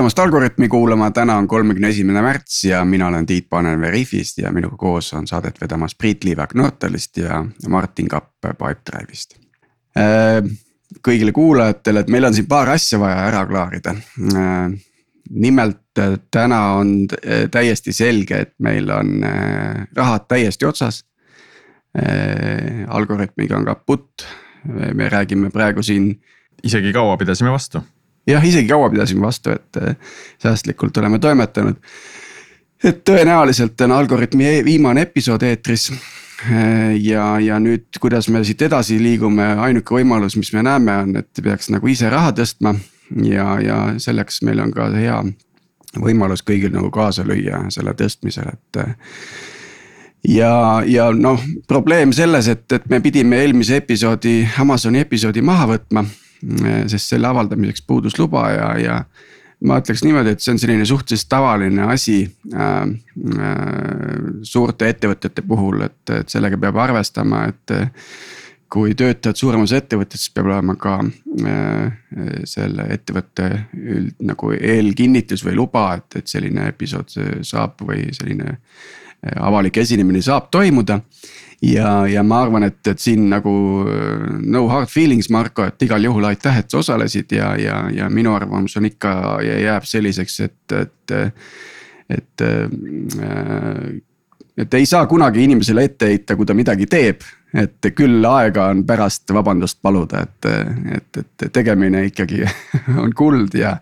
tulemast Algorütmi kuulama, täna on kolmekümne esimene märts ja mina olen Tiit Panen Veriffist ja minuga koos on saadet vedamas Priit Liivak Nortalist ja Martin Kapp Pipedrive'ist. Äh, kõigile kuulajatele, et meil on siin paar asja vaja ära klaarida. Äh, nimelt äh, täna on täiesti selge, et meil on rahad täiesti otsas. Algorütmiga on kaputt, me räägime praegu siin. isegi kaua pidasime vastu jah, isegi kaua pidasime vastu, et äh, säästlikult oleme toimetanud. et tõenäoliselt on Algorütmi e-, viimane episood eetris. Äh, ja, ja nüüd, kuidas me siit edasi liigume, ainuke võimalus, mis me näeme, on, et peaks nagu ise raha tõstma. ja, ja selleks meil on ka hea võimalus kõigil nagu kaasa lüüa selle tõstmisel, et äh, ja, ja noh, probleem selles, et, et me pidime eelmise episoodi, Amazoni episoodi maha võtma sest selle avaldamiseks puudus luba ja, ja ma ütleks niimoodi, et see on selline suhteliselt tavaline asi äh, äh, suurte ettevõtete puhul, et, et sellega peab arvestama, et. kui töötad suuremas ettevõttes, siis peab olema ka äh, selle ettevõtte üld nagu eelkinnitus või luba, et, et selline episood saab või selline äh, avalik esinemine saab toimuda ja, ja ma arvan, et, et siin nagu no hard feelings, Marko, et igal juhul aitäh, et sa osalesid ja, ja, ja minu arvamus on ikka ja jääb selliseks, et, et, et äh, et ei saa kunagi inimesele ette heita, kui ta midagi teeb et küll aega on pärast vabandust paluda, et, et, et tegemine ikkagi on kuld ja.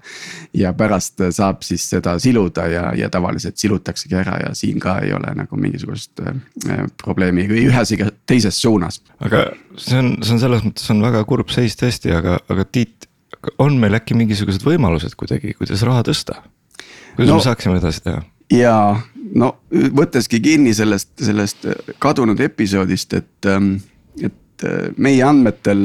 ja pärast saab siis seda siluda ja, ja tavaliselt silutaksegi ära ja siin ka ei ole nagu mingisugust äh, probleemi ühes ega teises suunas. aga see on, see on selles mõttes on väga kurb seis tõesti, aga, aga Tiit, on meil äkki mingisugused võimalused kuidagi, kuidas raha tõsta? kuidas no, me saaksime edasi teha? Ja no võtteski kinni sellest, sellest kadunud episoodist, et, ähm, et äh, meie andmetel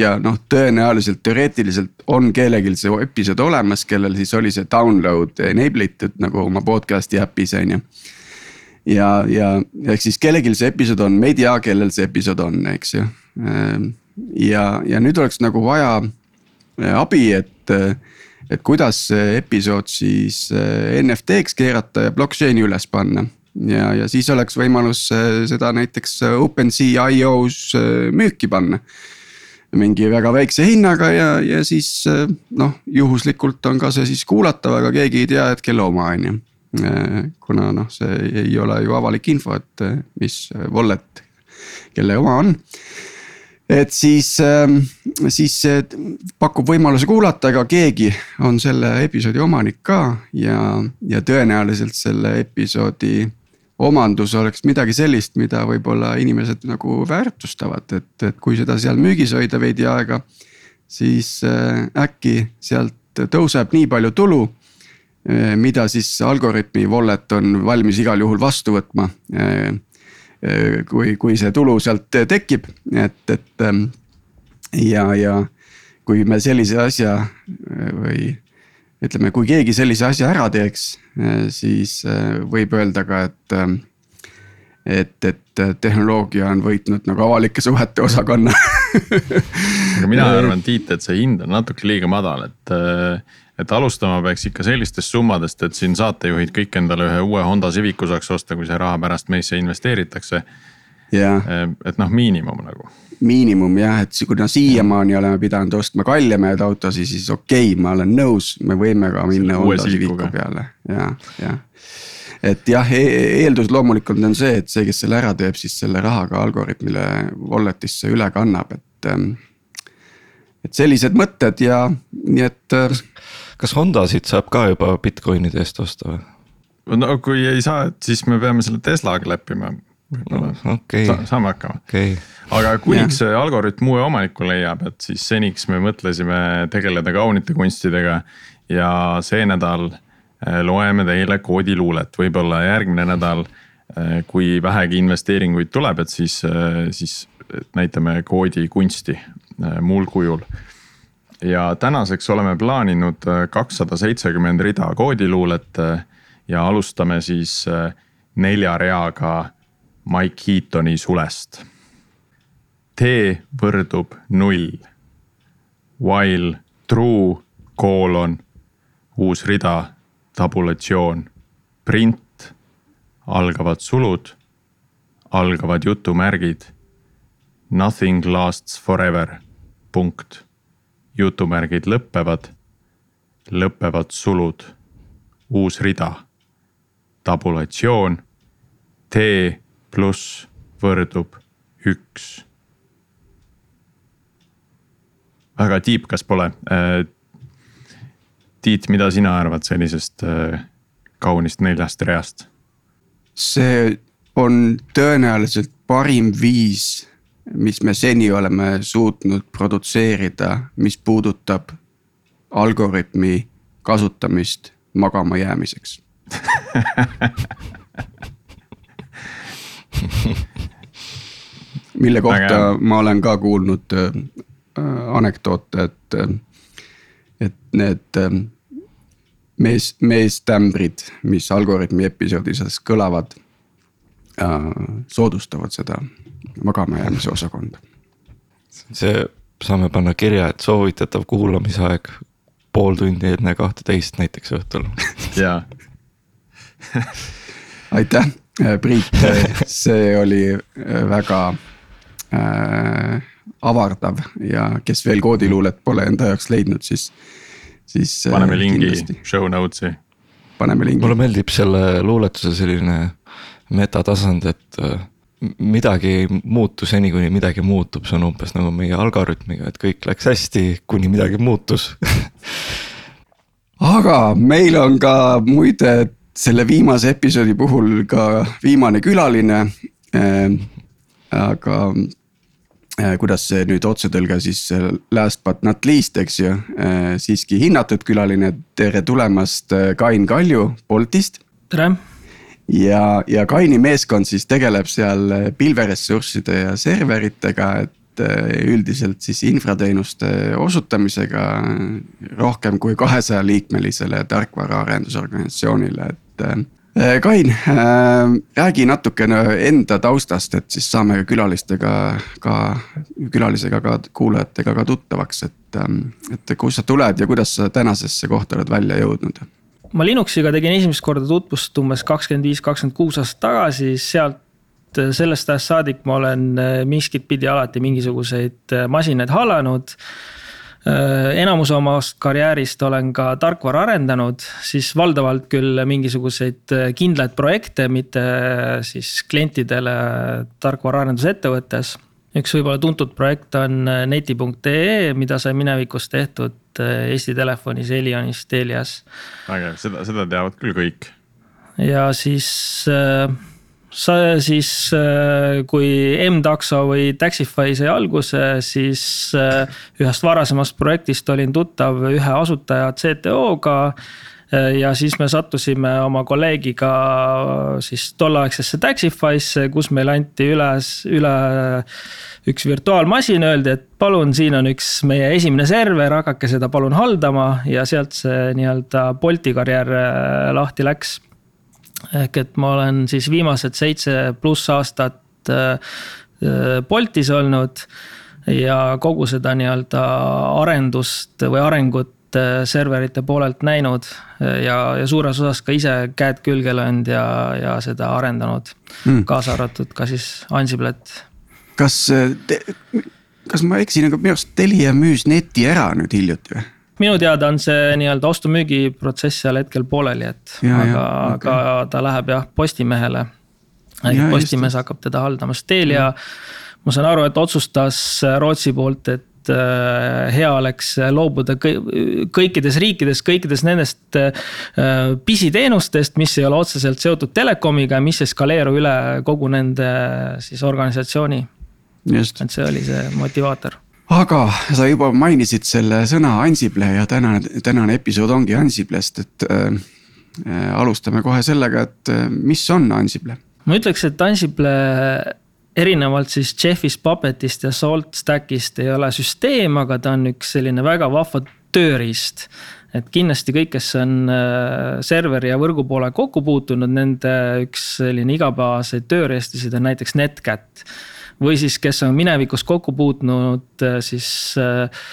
ja noh, tõenäoliselt teoreetiliselt on kellelgi see episood olemas, kellel siis oli see download enable itud nagu oma podcast'i äpis on ju. ja, ja ehk siis kellelgi see episood on, me ei tea, kellel see episood on, eks ju. Ähm, ja, ja nüüd oleks nagu vaja äh, abi, et äh, et kuidas see episood siis eh, NFT-ks keerata ja blockchain'i üles panna. ja, ja siis oleks võimalus eh, seda näiteks OpenSea.io-s eh, müüki panna. mingi väga väikse hinnaga ja, ja siis noh, juhuslikult on ka see siis kuulatav, aga keegi ei tea, et kelle oma on ju. kuna noh, see ei ole ju avalik info, et mis wallet, kelle oma on et siis, ähm, siis pakub võimaluse kuulata, aga keegi on selle episoodi omanik ka ja, ja tõenäoliselt selle episoodi omandus oleks midagi sellist, mida võib-olla inimesed nagu väärtustavad, et, et kui seda seal müügis hoida veidi aega. siis äh, äkki sealt tõuseb nii palju tulu, äh, mida siis Algorütmi wallet on valmis igal juhul vastu võtma Äh, kui, kui see tulu sealt tekib, et, et ähm, ja, ja kui me sellise asja äh, või ütleme, kui keegi sellise asja ära teeks, äh, siis võib öelda ka, et et, et tehnoloogia on võitnud nagu avalike suhete osakonna aga mina arvan, Tiit, et see hind on natuke liiga madal, et et alustama peaks ikka sellistest summadest, et siin saatejuhid kõik endale ühe uue Honda Civicu saaks osta, kui see raha pärast meisse investeeritakse. Et noh, miinimum nagu. miinimum jah, et kuna siiamaani oleme pidanud ostma kaljemaid autosid, siis okei okay,, ma olen nõus, me võime ka minna Honda Civicu peale ja, ja et jah e, eeldus loomulikult on see, et see, kes selle ära teeb, siis selle raha ka Algorütmile wallet'isse üle kannab, et. Ähm, et sellised mõtted ja nii, et äh, kas Hondasid saab ka juba Bitcoinide eest osta või? no kui ei saa, et siis me peame selle Teslaga leppima. No, okay. Sa, saame hakkama. Okay.. aga kuniks see algoritm uue omaniku leiab, et siis seniks me mõtlesime tegeleda kaunite kunstidega. ja see nädal äh, loeme teile koodiluulet, võib-olla järgmine nädal, äh, kui vähegi investeeringuid tuleb, et siis, äh, siis näitame koodikunsti muul kujul. Ja tänaseks oleme plaaninud kakssada seitsekümmend rida koodiluulet ja alustame siis nelja reaga Mike Heatoni sulest. T võrdub null. While true colon uus rida, tabulatsioon, print, algavad sulud, algavad jutumärgid. Nothing lasts forever, punkt. jutumärgid lõpevad, lõpevad sulud, uus rida, tabulatsioon, T pluss võrdub üks. väga tiipkas pole. Tiit, mida sina arvad sellisest äh, kaunist neljast reast? see on tõenäoliselt parim viis, mis me seni oleme suutnud produtseerida, mis puudutab algoritmi kasutamist magama jäämiseks mille kohta ma olen ka kuulnud äh, anekdoote, et, äh, et need äh, mees, meestämbrid, mis Algorütmi episoodides kõlavad äh,, soodustavad seda magamajäämise osakonda. see, saame panna kirja, et soovitatav kuulamisaeg pool tundi enne kahteteist näiteks õhtul. jaa aitäh, Priit, see oli väga äh, avardav ja kes veel koodiluulet pole enda jaoks leidnud, siis, siis. Äh, paneme lingi show notes'i. paneme lingi. mulle meeldib selle luuletuse selline metatasand, et äh, midagi ei muutu seni, kuni midagi muutub, see on umbes nagu meie algoritmiga, et kõik läks hästi, kuni midagi muutus aga meil on ka muide selle viimase episoodi puhul ka viimane külaline äh,. aga äh, kuidas see nüüd otsetõlge siis äh, last but not least, eks ju äh,, siiski hinnatud külaline, tere tulemast, äh, Kain Kalju Boltist. tere ja, ja Kaini meeskond siis tegeleb seal äh, pilveressursside ja serveritega, et üldiselt siis infrateenuste osutamisega rohkem kui kahesaja liikmelisele tarkvaraarendusorganisatsioonile, et et äh, Kain, äh, räägi natukene enda taustast, et siis saame külalistega ka, külalisega ka kuulajatega ka tuttavaks, et, ähm, et kust sa tuled ja kuidas sa tänasesse kohta oled välja jõudnud? ma Linuxiga tegin esimest korda tutvust umbes kakskümmend viis, kakskümmend kuus aastat tagasi, sealt sellest ajast saadik ma olen äh, miskit pidi alati mingisuguseid masinaid hallanud Äh, enamuse omast karjäärist olen ka tarkvara arendanud, siis valdavalt küll mingisuguseid äh, kindlaid projekte, mitte äh, siis klientidele tarkvaraarendusettevõttes. üks võib-olla tuntud projekt on neti.ee, mida sai minevikus tehtud Eesti Telefonis, Elionis, Telias. vägev, seda, seda teavad küll kõik. ja siis äh, sa siis, äh, kui M-takso või Taxify sai alguse, siis äh, ühest varasemast projektist olin tuttav ühe asutaja CTO-ga äh, ja siis me sattusime oma kolleegiga siis tolleaegsesse Taxify'sse, kus meile anti üles, üle üks virtuaalmasin, öeldi, et palun, siin on üks meie esimene server, hakake seda palun haldama ja sealt see nii-öelda Bolti karjäär lahti läks ehk et ma olen siis viimased seitse pluss aastat äh, Boltis olnud ja kogu seda nii-öelda arendust või arengut äh, serverite poolelt näinud ja, ja suures osas ka ise käed külge löönud ja, ja seda arendanud mm., kaasa arvatud ka siis Ansiblet. kas, kas ma eksin, aga minu arust Telia müüs neti ära nüüd hiljuti või? Minu teada on see nii-öelda ostu-müügi protsess seal hetkel pooleli, et ja, aga, okay. aga ta läheb jah Postimehele. Postimees hakkab teda haldama, sest Telia, ma saan aru, et otsustas Rootsi poolt, et äh, hea oleks loobuda kõikides riikides, kõikidest nendest äh, pisiteenustest, mis ei ole otseselt seotud telekomiga ja mis ei skaleeru üle kogu nende siis organisatsiooni. et see oli see motivaator aga sa juba mainisid selle sõna Ansible ja tänane, tänane episood ongi Ansiblest, et äh, äh, alustame kohe sellega, et äh, mis on Ansible? ma ütleks, et Ansible erinevalt siis Jeffist, Puppetist ja SaltStackist ei ole süsteem, aga ta on üks selline väga vahva tööriist et kindlasti kõik, kes on äh, serveri ja võrgu poole kokku puutunud, nende üks selline igapäevaseid tööriistasid on näiteks Netcat või siis, kes on minevikus kokku puutunud, äh, siis äh,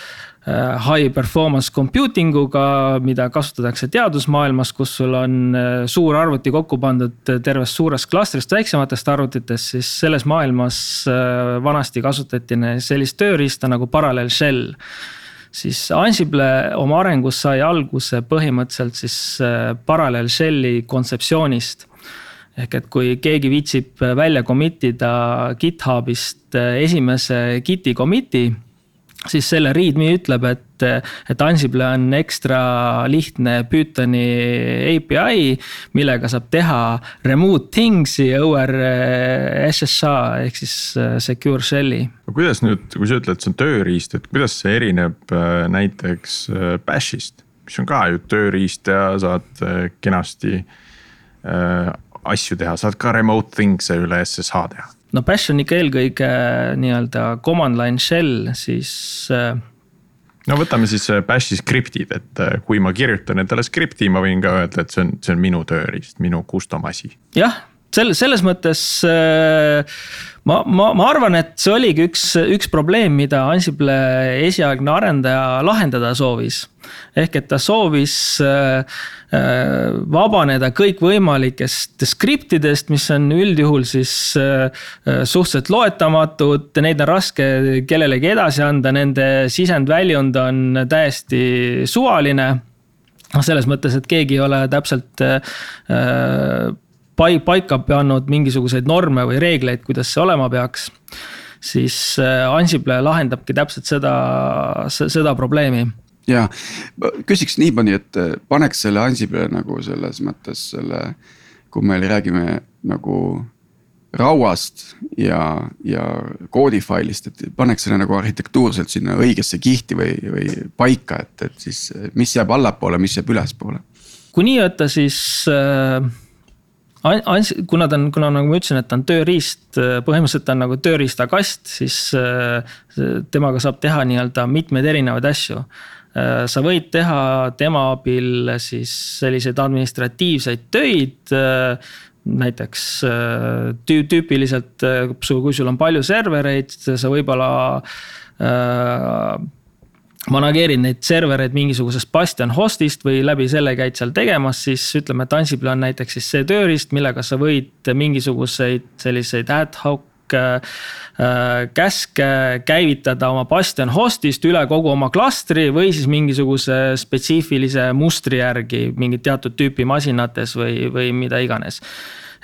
high performance computing uga, mida kasutatakse teadusmaailmas, kus sul on suur arvuti kokku pandud tervest suurest klastrist väiksematest arvutitest, siis selles maailmas vanasti kasutati sellist tööriista nagu parallel shell. Siis Ansible oma arengus sai alguse põhimõtteliselt siis parallel shell'i kontseptsioonist ehk et kui keegi viitsib välja commit ida GitHubist esimese Git'i commit'i siis selle readme ütleb, et, et Ansible on ekstra lihtne Pythoni API, millega saab teha remote things'i over SSA ehk siis secure shell'i. kuidas nüüd, kui sa ütled, see on tööriist, et kuidas see erineb näiteks Bashist, mis on ka ju tööriist ja saad kenasti asju teha, saad ka remote things'e üle SSH teha no bash on ikka eelkõige nii-öelda command line shell, siis äh, no võtame siis äh, bash'i skriptid, et äh, kui ma kirjutan endale skripti, ma võin ka öelda, et see on, see on minu tööriist, minu custom asi. jah, selles, selles mõttes ma, ma, ma arvan, et see oligi üks, üks probleem, mida Ansible esialgne arendaja lahendada soovis. Ehk et ta soovis äh, äh, vabaneda kõikvõimalikest skriptidest, mis on üldjuhul siis äh, suhteliselt loetamatud, neid on raske kellelegi edasi anda, nende sisendväljund on täiesti suvaline. Noh, selles mõttes, et keegi ei ole täpselt pai-, paika pannud mingisuguseid norme või reegleid, kuidas see olema peaks. siis Ansible lahendabki täpselt seda, seda probleemi ja küsiks niimoodi, et äh, paneks selle Ansible nagu selles mõttes selle, kui me räägime nagu rauast ja, ja koodifailist, et paneks selle nagu arhitektuurselt sinna õigesse kihti või, või paika, et, et siis mis jääb allapoole, mis jääb ülespoole. kui nii võtta, siis äh Ans-, kuna ta on, kuna nagu ma ütlesin, et ta on tööriist, põhimõtteliselt ta on nagu tööriistakast, siis äh, temaga saab teha nii-öelda mitmeid erinevaid asju. Äh, sa võid teha tema abil siis selliseid administratiivseid töid äh, näiteks tüü-, tüüpiliselt, kui sul on palju servereid, sa võib-olla manageerid neid servereid mingisugusest Bastion host'ist või läbi selle käid seal tegemas, siis ütleme, et Ansible on näiteks siis see tööriist, millega sa võid mingisuguseid selliseid ad hoc äh, käske käivitada oma Bastion host'ist üle kogu oma klastri või siis mingisuguse spetsiifilise mustri järgi mingit teatud tüüpi masinates või, või mida iganes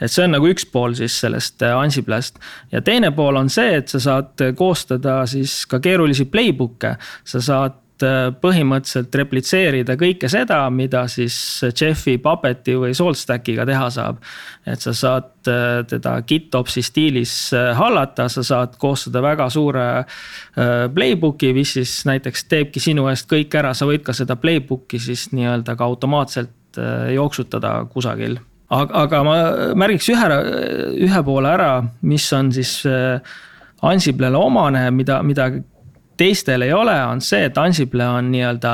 et see on nagu üks pool siis sellest äh, Ansible'st. ja teine pool on see, et sa saad koostada siis ka keerulisi playbook'e, sa saad äh, põhimõtteliselt replitseerida kõike seda, mida siis Jeffi, Puppeti või SaltStackiga teha saab. et sa saad äh, teda GitOpsi stiilis hallata, sa saad koostada väga suure playbook'i, mis siis näiteks teebki sinu eest kõik ära, sa võid ka seda playbook'i siis nii-öelda ka automaatselt jooksutada kusagil aga, aga ma märgiks ühe, ühe poole ära, mis on siis äh, Ansiblele omane, mida, mida teistel ei ole, on see, et Ansible on nii-öelda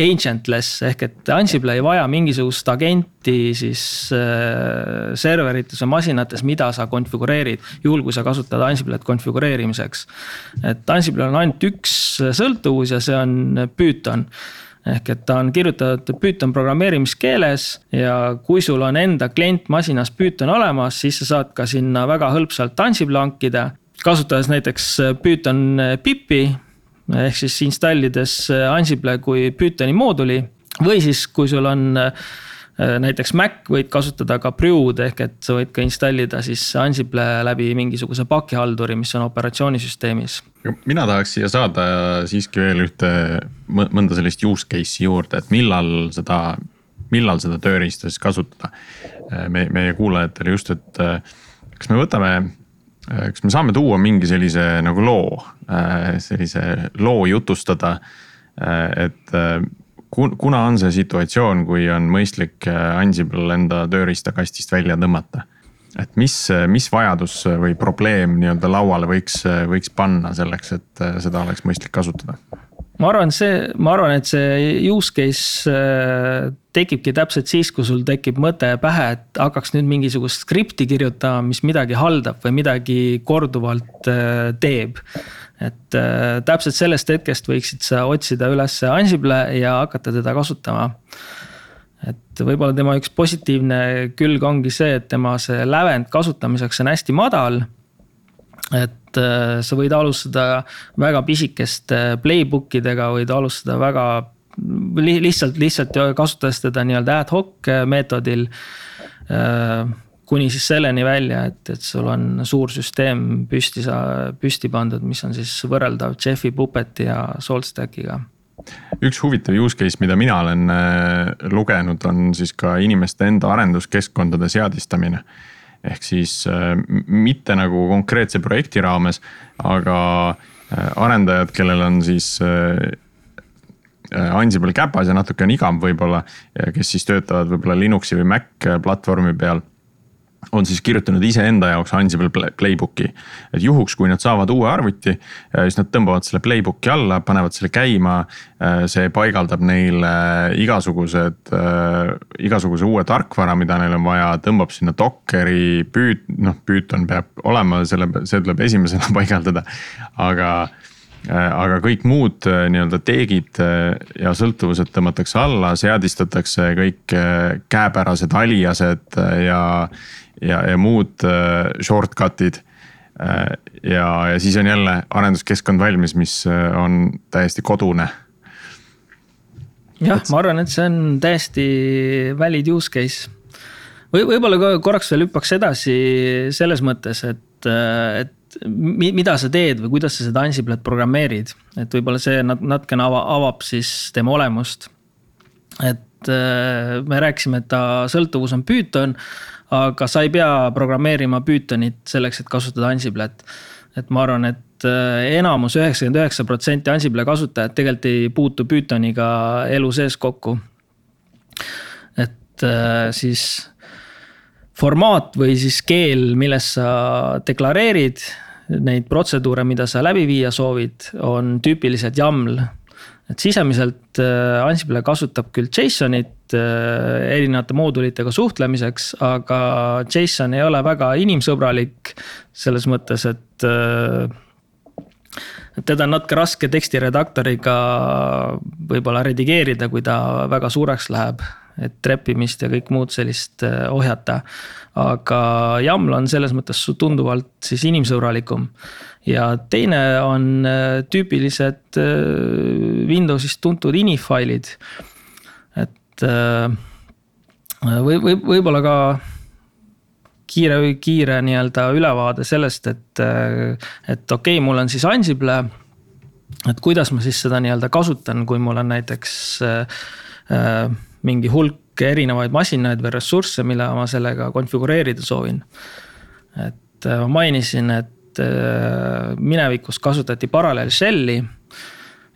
agentless ehk et Ansible ei vaja mingisugust agenti siis äh, serverites või masinates, mida sa konfigureerid. juhul, kui sa kasutad Ansible't konfigureerimiseks. et Ansiblel on ainult üks sõltuvus ja see on Python ehk et ta on kirjutatud Python programmeerimiskeeles ja kui sul on enda klient masinas Python olemas, siis sa saad ka sinna väga hõlpsalt Ansible hankida. kasutades näiteks Python pipi ehk siis installides Ansible kui Pythoni mooduli või siis, kui sul on Äh, näiteks Mac võid kasutada ka Brew'd ehk et sa võid ka installida siis Ansible läbi mingisuguse pakihalduri, mis on operatsioonisüsteemis. mina tahaks siia saada siiski veel ühte, mõnda sellist use case'i juurde, et millal seda, millal seda tööriista siis kasutada. Äh, me, meie kuulajatele just, et äh, kas me võtame kas me saame tuua mingi sellise nagu loo, sellise loo jutustada, et kuna on see situatsioon, kui on mõistlik äh, Ansible enda tööriistakastist välja tõmmata? et mis, mis vajadus või probleem nii-öelda lauale võiks, võiks panna selleks, et äh, seda oleks mõistlik kasutada? Ma arvan, see, ma arvan, et see use case äh, tekibki täpselt siis, kui sul tekib mõte pähe, et hakkaks nüüd mingisugust skripti kirjutama, mis midagi haldab või midagi korduvalt äh, teeb. et äh, täpselt sellest hetkest võiksid sa otsida üles Ansible ja hakata teda kasutama. et võib-olla tema üks positiivne külg ongi see, et tema see lävend kasutamiseks on hästi madal et äh, sa võid alustada väga pisikeste playbook idega, võid alustada väga li lihtsalt, lihtsalt kasutades teda nii-öelda ad hoc meetodil. Äh, kuni siis selleni välja, et, et sul on suur süsteem püsti, püsti pandud, mis on siis võrreldav Jeffi Puppeti ja Saltstackiga üks huvitav use case, mida mina olen äh, lugenud, on siis ka inimeste enda arenduskeskkondade seadistamine ehk siis äh, mitte nagu konkreetse projekti raames, aga äh, arendajad, kellel on siis äh, Ansible käpas ja natuke on igav võib-olla, kes siis töötavad võib-olla Linuxi või Mac platvormi peal on siis kirjutanud iseenda jaoks Ansible playbook'i. et juhuks, kui nad saavad uue arvuti, äh, siis nad tõmbavad selle playbook'i alla, panevad selle käima. Äh, see paigaldab neile igasugused, äh, igasuguse uue tarkvara, mida neil on vaja, tõmbab sinna Dockeri, Pyth-, noh Python peab olema, selle, see tuleb esimesena paigaldada, aga aga kõik muud nii-öelda teegid ja sõltuvused tõmmatakse alla, seadistatakse kõik käepärased aliased ja ja, ja muud äh, shortcut'id äh,. ja, ja siis on jälle arenduskeskkond valmis, mis äh, on täiesti kodune. jah, ma arvan, et see on täiesti valid use case või võib-olla korraks veel hüppaks edasi selles mõttes, et, äh, et mida sa teed või kuidas sa seda Ansible't programmeerid, et võib-olla see natukene ava, avab siis tema olemust. et äh, me rääkisime, et ta sõltuvus on Python, aga sa ei pea programmeerima Pythonit selleks, et kasutada Ansible't. et ma arvan, et äh, enamus, üheksakümmend üheksa protsenti Ansible kasutajad tegelikult ei puutu Pythoniga elu sees kokku. et äh, siis formaat või siis keel, milles sa deklareerid neid protseduure, mida sa läbi viia soovid, on tüüpiliselt YAML et sisemiselt äh, Ansible kasutab küll JSON-it äh, erinevate moodulitega suhtlemiseks, aga JSON ei ole väga inimsõbralik selles mõttes, et äh, et teda on natuke raske tekstiredaktoriga võib-olla redigeerida, kui ta väga suureks läheb et treppimist ja kõik muud sellist äh, ohjata. aga YAML on selles mõttes tunduvalt siis inimsõbralikum. Ja teine on äh, tüüpilised äh, Windowsist tuntud inifailid. et või, või võib-olla ka kiire, kiire nii-öelda ülevaade sellest, et, et okei okay,, mul on siis Ansible. et kuidas ma siis seda nii-öelda kasutan, kui mul on näiteks äh, mingi hulk erinevaid masinaid või ressursse, mille ma sellega konfigureerida soovin. et äh, ma mainisin, et äh, minevikus kasutati parallel shell'i.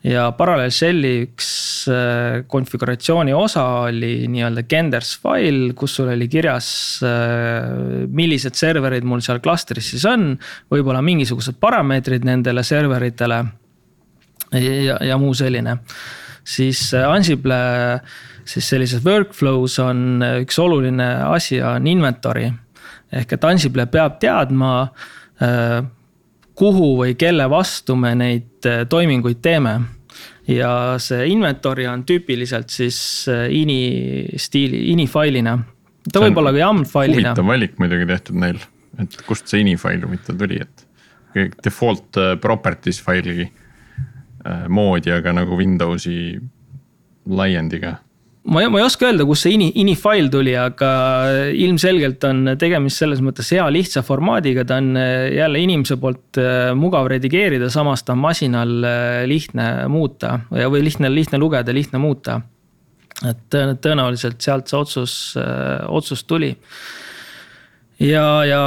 ja parallel shell'i üks äh, konfiguratsiooni osa oli nii-öelda genders fail, kus sul oli kirjas, millised serverid mul seal klastris siis on. võib-olla mingisugused parameetrid nendele serveritele ja, ja muu selline. siis Ansible siis sellises workflow's on üks oluline asi on inventory. ehk et Ansible peab teadma, äh, kuhu või kelle vastu me neid äh, toiminguid teeme. ja see inventory on tüüpiliselt siis äh, ini stiili, ini failina. ta võib olla ka YAML failina. huvitav valik muidugi tehtud neil, et kust see ini fail huvitav tuli, et default properties faili moodi, aga nagu Windowsi laiendiga ma ei, ma ei oska öelda, kust see ini, ini fail tuli, aga ilmselgelt on tegemist selles mõttes hea lihtsa formaadiga, ta on äh, jälle inimese poolt äh, mugav redigeerida, samas ta on masinal äh, lihtne muuta või lihtne, lihtne lugeda, lihtne muuta. et tõenäoliselt sealt see otsus, otsus tuli. ja, ja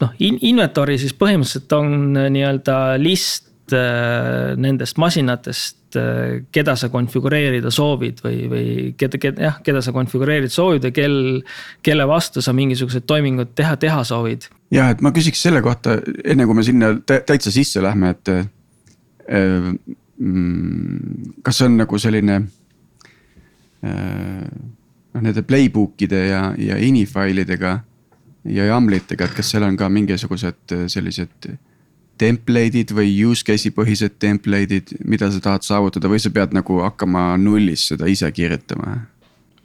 noh, inventory siis põhimõtteliselt on nii-öelda list nendest masinatest Äh, keda sa konfigureerida soovid või, või keda, keda, jah, keda sa konfigureerida soovid ja kel, kelle vastu sa mingisugused toimingud teha, teha soovid. jah, et ma küsiks selle kohta, enne kui me sinna täitsa sisse lähme, et äh, mm, kas on nagu selline äh, noh, nende playbook'ide ja, ja inifailidega ja YAML itega, et kas seal on ka mingisugused sellised template'id või use case'i põhised template'id, mida sa tahad saavutada või sa pead nagu hakkama nullist seda ise kirjutama?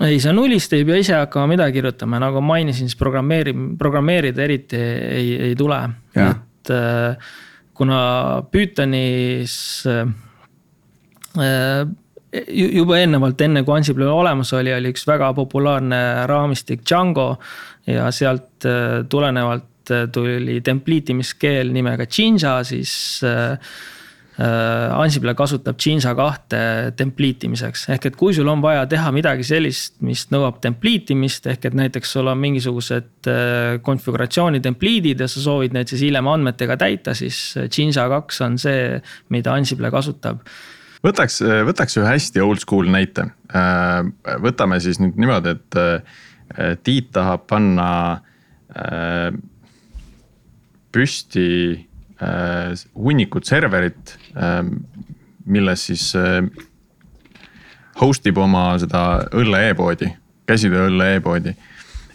ei, sa nullist ei pea ise hakkama midagi kirjutama, nagu mainisin, siis programmeeri-, programmeerida eriti ei, ei tule. et äh, kuna Pythonis äh, juba eelnevalt, enne kui Ansible olemas oli, oli üks väga populaarne raamistik Django. ja sealt äh, tulenevalt tuli template imiskeel nimega Jinja, siis äh, Ansible kasutab Jinja kahte template imiseks, ehk et kui sul on vaja teha midagi sellist, mis nõuab template imist, ehk et näiteks sul on mingisugused konfiguratsiooni template'id ja sa soovid need siis hiljem andmetega täita, siis Jinja kaks on see, mida Ansible kasutab võtaks, võtaks ühe hästi oldschool näite. Äh, võtame siis nüüd niimoodi, et äh, Tiit tahab panna äh, püsti hunnikut serverit, milles siis host ib oma seda õlle e-poodi, käsitöö õlle e-poodi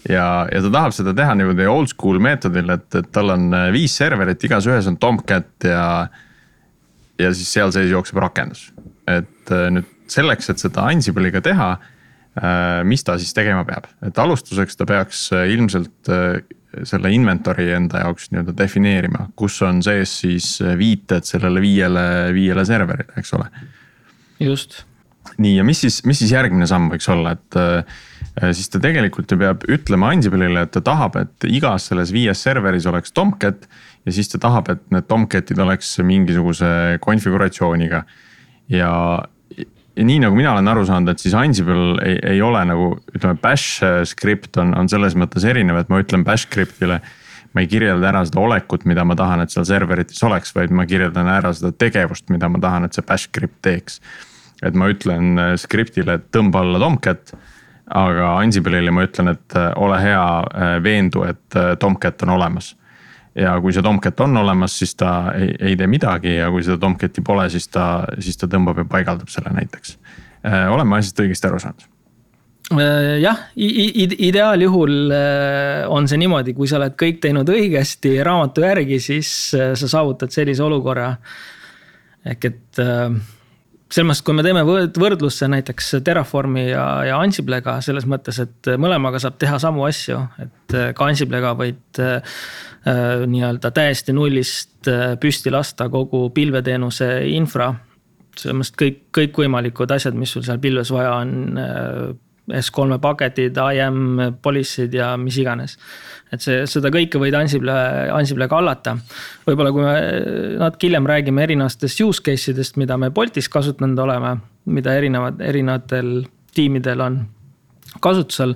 ja, ja ta tahab seda teha niimoodi oldschool meetodil, et, et tal on viis serverit, igas ühes on Tomcat ja äh, ja siis seal sees jookseb rakendus. et äh, nüüd selleks, et seda Ansible'iga teha, äh, mis ta siis tegema peab, et alustuseks ta peaks äh, ilmselt selle inventory enda jaoks nii-öelda defineerima, kus on sees siis viited sellele viiele, viiele serverile, eks ole. just. nii, ja mis siis, mis siis järgmine samm võiks olla, et siis ta tegelikult ju peab ütlema Ansible'ile, et ta tahab, et igas selles viies serveris oleks Tomcat ja siis ta tahab, et need tomcat'id oleks mingisuguse konfiguratsiooniga. ja, ja nii nagu mina olen aru saanud, et siis Ansible ei, ei ole nagu ütleme, bash script on, on selles mõttes erinev, et ma ütlen bash script'ile. ma ei kirjelda ära seda olekut, mida ma tahan, et seal serverites oleks, vaid ma kirjeldan ära seda tegevust, mida ma tahan, et see bash script teeks. et ma ütlen script'ile, et tõmba alla tomcat aga Ansible'ile ma ütlen, et ole hea, veendu, et tomcat on olemas ja kui see Tomcat on olemas, siis ta ei, ei tee midagi ja kui seda Tomcati pole, siis ta, siis ta tõmbab ja paigaldab selle näiteks. Äh, olen ma asjast õigesti aru saanud? Äh, jah, ideaaljuhul äh, on see niimoodi, kui sa oled kõik teinud õigesti raamatu järgi, siis sa saavutad sellise olukorra. ehk et selles mõttes, kui me teeme võrdlusse näiteks Terraformi ja, ja Ansible'ga selles mõttes, et mõlemaga saab teha samu asju, et ka Ansible'ga võid äh, nii-öelda täiesti nullist äh, püsti lasta kogu pilveteenuse infra. selles mõttes kõik, kõikvõimalikud asjad, mis sul seal pilves vaja on äh, S3-e paketid, IAM policy'd ja mis iganes. et see, seda kõike võid Ansible, Ansible kallata. võib-olla kui me natuke hiljem räägime erinevatest use case idest, mida me Boltis kasutanud oleme, mida erinevad, erinevatel tiimidel on kasutusel.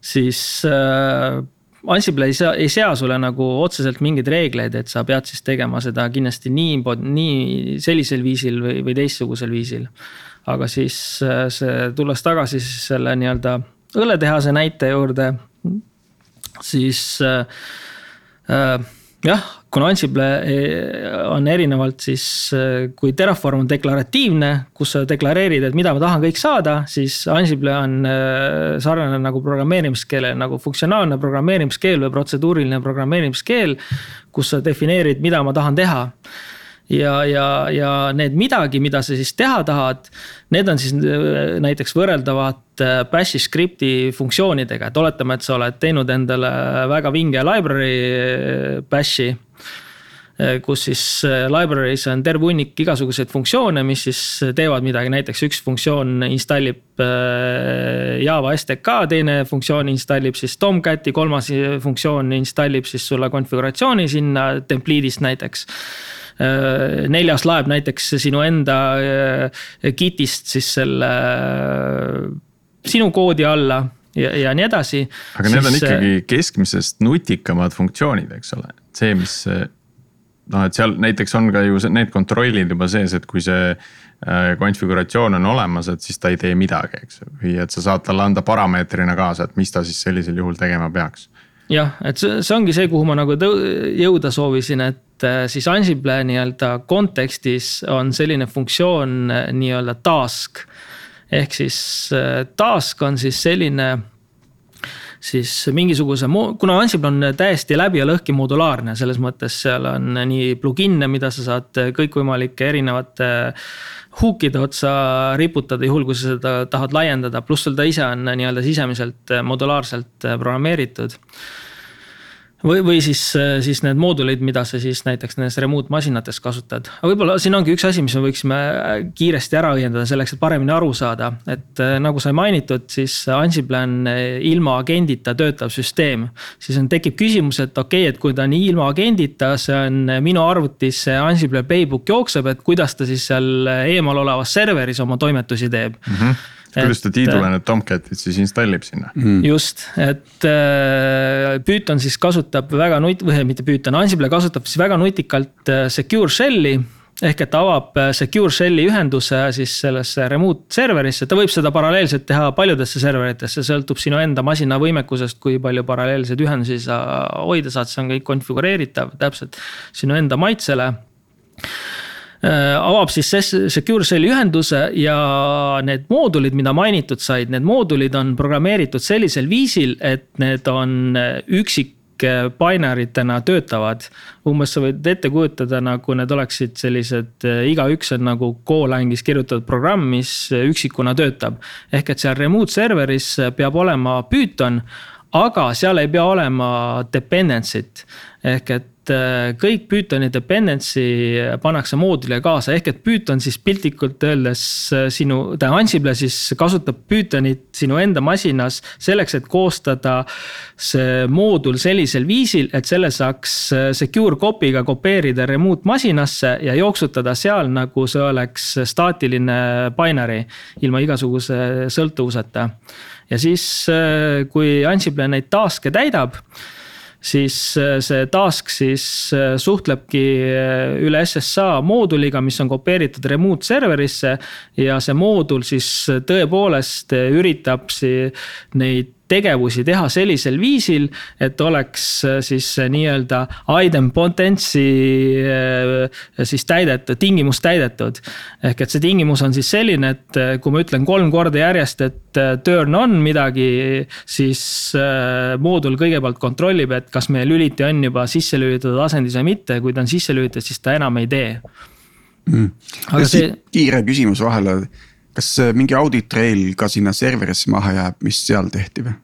siis äh, Ansible ei sea, ei sea sulle nagu otseselt mingeid reegleid, et sa pead siis tegema seda kindlasti nii, nii sellisel viisil või, või teistsugusel viisil aga siis äh, see, tulles tagasi siis selle nii-öelda õlletehase näite juurde, siis äh, äh, jah, kuna Ansible on erinevalt siis, kui Terraform on deklaratiivne, kus sa deklareerid, et mida ma tahan kõik saada, siis Ansible on sarnane nagu programmeerimiskeele nagu funktsionaalne programmeerimiskeel või protseduuriline programmeerimiskeel. kus sa defineerid, mida ma tahan teha ja, ja, ja need midagi, mida sa siis teha tahad, need on siis äh, näiteks võrreldavad äh, bash'i skripti funktsioonidega, et oletame, et sa oled teinud endale väga vinge library äh, bash'i kus siis library's on terve hunnik igasuguseid funktsioone, mis siis teevad midagi, näiteks üks funktsioon installib Java STK, teine funktsioon installib siis Tomcati, kolmas funktsioon installib siis sulle konfiguratsiooni sinna template'ist näiteks. Äh, neljas laeb näiteks sinu enda kit'ist äh, siis selle äh, sinu koodi alla ja, ja nii edasi. aga siis... need on ikkagi keskmisest nutikamad funktsioonid, eks ole, see, mis noh, et seal näiteks on ka ju need kontrollid juba sees, et kui see konfiguratsioon on olemas, et siis ta ei tee midagi, eks ju, või et sa saad talle anda parameetrina kaasa, et mis ta siis sellisel juhul tegema peaks jah, et see, see ongi see, kuhu ma nagu jõuda soovisin, et äh, siis Ansible nii-öelda kontekstis on selline funktsioon nii-öelda task. ehk siis task on siis selline siis mingisuguse, kuna Ansible on täiesti läbi ja lõhki modulaarne, selles mõttes seal on nii plugin'e, mida sa saad kõikvõimalike erinevate hook'ide otsa riputada, juhul kui sa seda tahad laiendada, pluss sul ta ise on nii-öelda sisemiselt modulaarselt programmeeritud või, või siis, siis need moodulid, mida sa siis näiteks nendes remote masinates kasutad. aga võib-olla siin ongi üks asi, mis me võiksime kiiresti ära õiendada selleks, et paremini aru saada. et äh, nagu sai mainitud, siis Ansible on äh, ilma agendita töötav süsteem. siis on, tekib küsimus, et okei okay,, et kui ta on ilma agendita, see on minu arvutis see Ansible playbook jookseb, et kuidas ta siis seal eemal olevas serveris oma toimetusi teeb mm. -hmm kuidas ta tiidule need Tomcatid siis installib sinna mm.? just, et äh, Python siis kasutab väga nut-, või mitte Python, Ansible kasutab siis väga nutikalt äh, secure shell'i ehk et ta avab äh, secure shell'i ühenduse siis sellesse remote serverisse, ta võib seda paralleelselt teha paljudesse serveritesse, sõltub sinu enda masina võimekusest, kui palju paralleelseid ühendusi sa hoida saad, see on kõik konfigureeritav täpselt sinu enda maitsele Äh, avab siis Secure Shell'i ühenduse ja need moodulid, mida mainitud said, need moodulid on programmeeritud sellisel viisil, et need on äh, üksik binary'tena töötavad. umbes sa võid ette kujutada, nagu need oleksid sellised, äh, igaüks on nagu Golangis kirjutatud programm, mis üksikuna töötab. ehk et seal remote server'is peab olema Python, aga seal ei pea olema dependency't ehk et Äh, kõik Pythoni dependency pannakse moodulile kaasa, ehk et Python siis piltlikult öeldes äh, sinu, tähendab Ansible siis kasutab Pythonit sinu enda masinas selleks, et koostada see moodul sellisel viisil, et selle saaks äh, secure copy'ga kopeerida remote masinasse ja jooksutada seal, nagu see oleks staatiline binary ilma igasuguse sõltuvuseta. ja siis, kui Ansible neid task'e täidab siis äh, see task siis äh, suhtlebki äh, üle SSA mooduliga, mis on kopeeritud remote serverisse. ja see moodul siis tõepoolest üritab neid tegevusi teha sellisel viisil, et oleks äh, siis nii-öelda idempotency äh, siis täidetud, tingimus täidetud. ehk et see tingimus on siis selline, et äh, kui ma ütlen kolm korda järjest, et turn on midagi, siis moodul kõigepealt kontrollib, et kas meie lüliti on juba sisse lülitatud asendis või mitte, kui ta on sisse lülitatud, siis ta enam ei tee mm.. aga see. kiire küsimus vahele kas mingi audit trail ka sinna serverisse maha jääb, mis seal tehti või?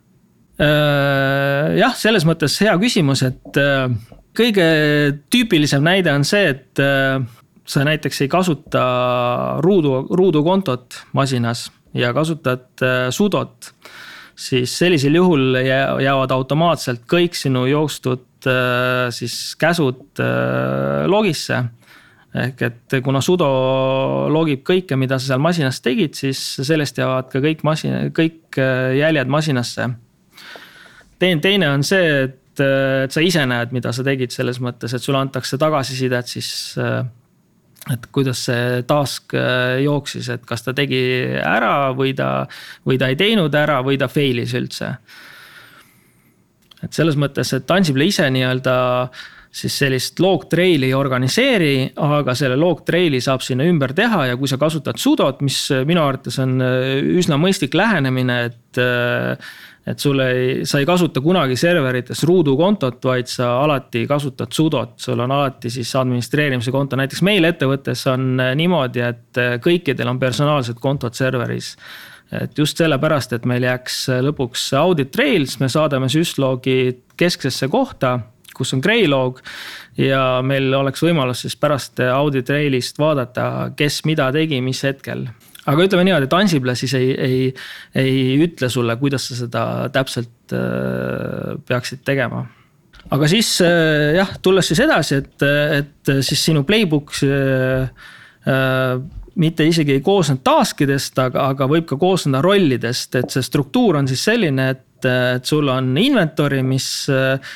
Äh, jah, selles mõttes hea küsimus, et äh, kõige tüüpilisem näide on see, et äh, sa näiteks ei kasuta ruudu, ruudukontot masinas ja kasutad sudot. siis sellisel juhul jäävad automaatselt kõik sinu jookstud siis käsud logisse ehk et kuna sudo logib kõike, mida sa seal masinas tegid, siis sellest jäävad ka kõik masin, kõik jäljed masinasse teine, teine on see, et, et sa ise näed, mida sa tegid selles mõttes, et sulle antakse tagasisidet siis et kuidas see task jooksis, et kas ta tegi ära või ta, või ta ei teinud ära või ta fail'is üldse. et selles mõttes, et Ansible ise nii-öelda siis sellist log trail'i ei organiseeri, aga selle log trail'i saab sinna ümber teha ja kui sa kasutad sudot, mis minu arvates on üsna mõistlik lähenemine, et et sul ei, sa ei kasuta kunagi serverites ruudukontot, vaid sa alati kasutad sudot, sul on alati siis administreerimise konto, näiteks meil ettevõttes on niimoodi, et kõikidel on personaalsed kontod serveris. Et just sellepärast, et meil jääks lõpuks audit trails, me saadame syslogi kesksesse kohta, kus on Greylog. ja meil oleks võimalus siis pärast audit trail'ist vaadata, kes mida tegi, mis hetkel aga ütleme niimoodi, et Ansible siis ei, ei, ei ütle sulle, kuidas sa seda täpselt äh, peaksid tegema. aga siis äh, jah, tulles siis edasi, et, et siis sinu playbook äh, mitte isegi ei koosne task idest, aga, aga võib ka koosneda rollidest, et see struktuur on siis selline, et et sul on inventory, mis äh,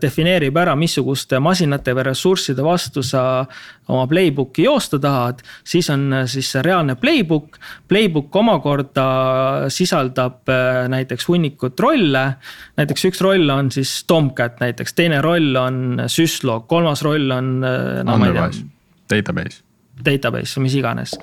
defineerib ära, missuguste masinate või ressursside vastu sa oma playbook'i joosta tahad. siis on siis see reaalne playbook, playbook omakorda sisaldab äh, näiteks hunnikut rolle. näiteks üks roll on siis Tomcat näiteks, teine roll on Syslog, kolmas roll on no,. database database või mis iganes.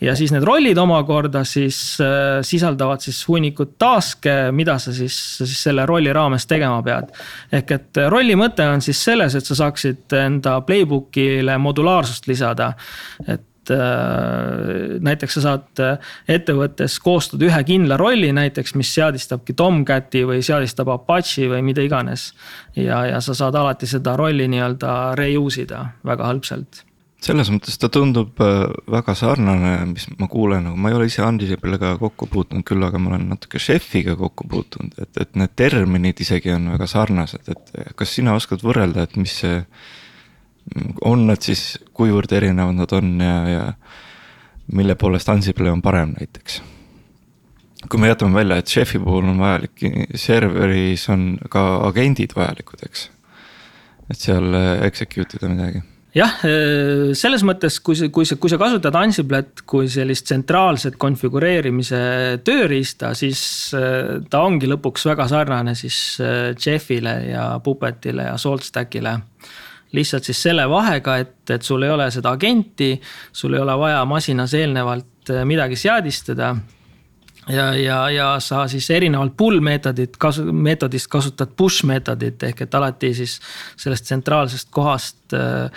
ja siis need rollid omakorda siis äh, sisaldavad siis hunnikut task'e, mida sa siis, siis selle rolli raames tegema pead. ehk et rolli mõte on siis selles, et sa saaksid enda playbook'ile modulaarsust lisada. et äh, näiteks sa saad ettevõttes koostada ühe kindla rolli näiteks, mis seadistabki Tomcati või seadistab Apache või mida iganes. ja, ja sa saad alati seda rolli nii-öelda reuse ida väga hõlpsalt selles mõttes ta tundub äh, väga sarnane, mis ma kuulen, nagu ma ei ole ise Ansibl'iga kokku puutunud, küll aga ma olen natuke Chefiga kokku puutunud, et, et need terminid isegi on väga sarnased, et kas sina oskad võrrelda, et mis see. on need siis, kuivõrd erinevad nad on ja, ja mille poolest Ansible on parem näiteks? kui me jätame välja, et Chefi puhul on vajalik, serveris on ka agendid vajalikud, eks. et seal execute ida midagi jah, äh, selles mõttes, kui sa, kui sa, kui sa kasutad Ansible't kui sellist tsentraalset konfigureerimise tööriista, siis äh, ta ongi lõpuks väga sarnane siis äh, Jeffile ja Puppetile ja SaltStackile. Lihtsalt siis selle vahega, et, et sul ei ole seda agenti, sul ei ole vaja masinas eelnevalt midagi seadistada ja, ja, ja sa siis erinevalt pull meetodit kasu-, meetodist kasutad push meetodit ehk et alati siis sellest tsentraalsest kohast äh,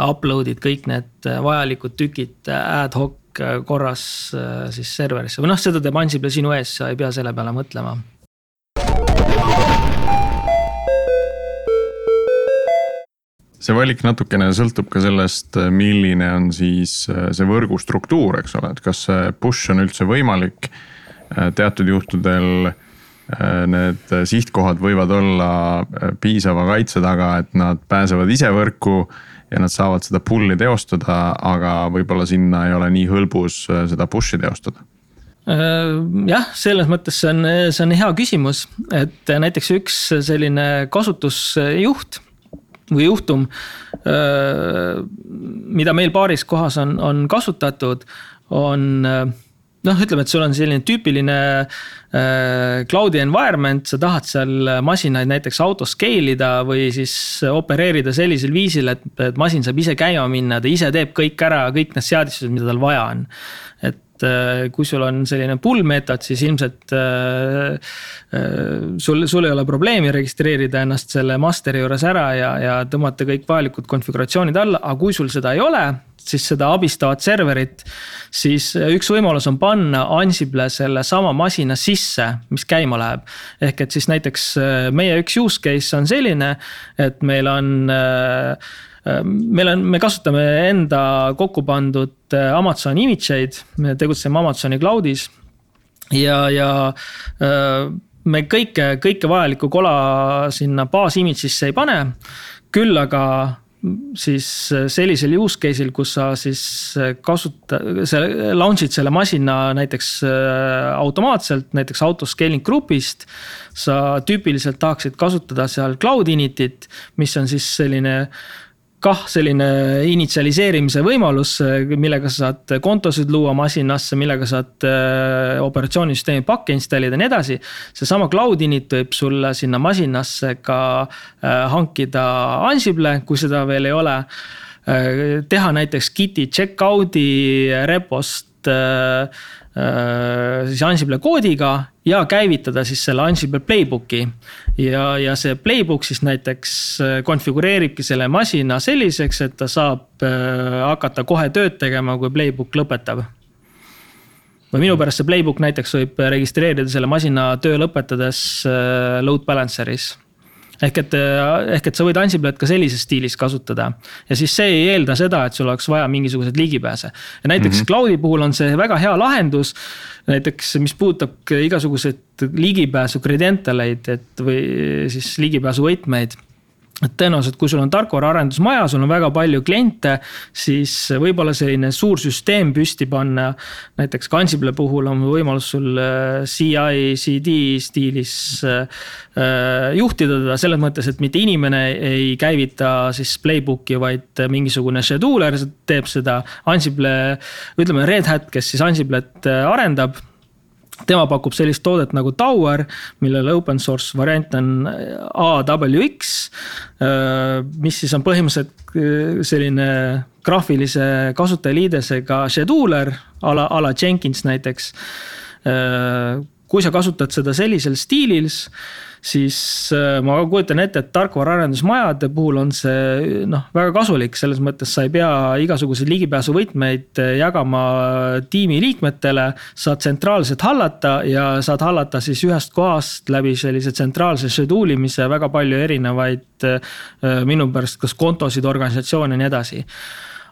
upload'id kõik need äh, vajalikud tükid äh, ad hoc äh, korras äh, siis serverisse. Või noh, seda teeb Ansible sinu ees, sa ei pea selle peale mõtlema. See valik natukene sõltub ka sellest, milline on siis see võrgu struktuur, eks ole, et kas see push on üldse võimalik teatud juhtudel äh, need sihtkohad võivad olla äh, piisava kaitse taga, et nad pääsevad ise võrku ja nad saavad seda pull'i teostada, aga võib-olla sinna ei ole nii hõlbus seda push'i teostada. Jah, selles mõttes see on, see on hea küsimus, et näiteks üks selline kasutusjuht või juhtum, mida meil paaris kohas on, on kasutatud, on noh, ütleme, et sul on selline tüüpiline äh, cloud'i environment, sa tahad seal masinaid näiteks auto scale ida või siis opereerida sellisel viisil, et, et masin saab ise käima minna, ta ise teeb kõik ära, kõik need seadistused, mida tal vaja on. Et äh, kui sul on selline pull meetod, siis ilmselt äh, äh, sul, sul ei ole probleemi registreerida ennast selle master'i juures ära ja, ja tõmmata kõik vajalikud konfiguratsioonid alla, aga kui sul seda ei ole siis seda abistavat serverit, siis üks võimalus on panna Ansible sellesama masina sisse, mis käima läheb. ehk et siis näiteks äh, meie üks use case on selline, et meil on meil on, me kasutame enda kokku pandud Amazoni image eid, me tegutseme Amazoni cloud'is ja, ja me kõike, kõike vajalikku kola sinna baas image'isse ei pane. küll aga siis äh, sellisel use case'il, kus sa siis äh, kasuta-, sa launch'id selle masina näiteks äh, automaatselt, näiteks auto scaling grupist. sa tüüpiliselt tahaksid kasutada seal cloud init'it, mis on siis selline kah selline initsialiseerimise võimalus, millega sa saad kontosid luua masinasse, millega saad äh, operatsioonisüsteemi pakke installida ja nii edasi. seesama cloud init võib sulle sinna masinasse ka äh, hankida Ansible, kui seda veel ei ole. Äh, teha näiteks Git'i checkout'i repost Äh, siis Ansible koodiga ja käivitada siis selle Ansible playbook'i. ja, ja see playbook siis näiteks äh, konfigureeribki selle masina selliseks, et ta saab äh, hakata kohe tööd tegema, kui playbook lõpetab või minu pärast see playbook näiteks võib registreerida selle masina töö lõpetades load balancer'is ehk et, ehk et sa võid Ansible't ka sellises stiilis kasutada. ja siis see ei eelda seda, et sul oleks vaja mingisuguseid ligipääse. ja näiteks mm -hmm. cloud'i puhul on see väga hea lahendus. näiteks, mis puudutab igasuguseid ligipääsu credential eid, et või siis ligipääsuvõtmeid et tõenäoliselt, kui sul on tarkvaraarendusmaja, sul on väga palju kliente, siis võib-olla selline suur süsteem püsti panna. näiteks Ansible puhul on võimalus sul äh, CI, CD stiilis äh, juhtida teda selles mõttes, et mitte inimene ei käivita siis playbook'i, vaid mingisugune scheduler teeb seda. Ansible, ütleme Red Hat, kes siis Ansiblet äh, arendab tema pakub sellist toodet nagu Tower, millele open source variant on AWX. Äh, mis siis on põhimõtteliselt äh, selline graafilise kasutajaliidesega scheduler a la, a la Jenkins näiteks. Äh, kui sa kasutad seda sellisel stiilis siis äh, ma kujutan ette, et tarkvaraarendusmajade puhul on see noh, väga kasulik, selles mõttes sa ei pea igasuguseid ligipääsuvõtmeid äh, jagama tiimi liikmetele. saad tsentraalselt hallata ja saad hallata siis ühest kohast läbi sellise tsentraalse schedule imise väga palju erinevaid äh, minu pärast kas kontosid, organisatsioone ja nii edasi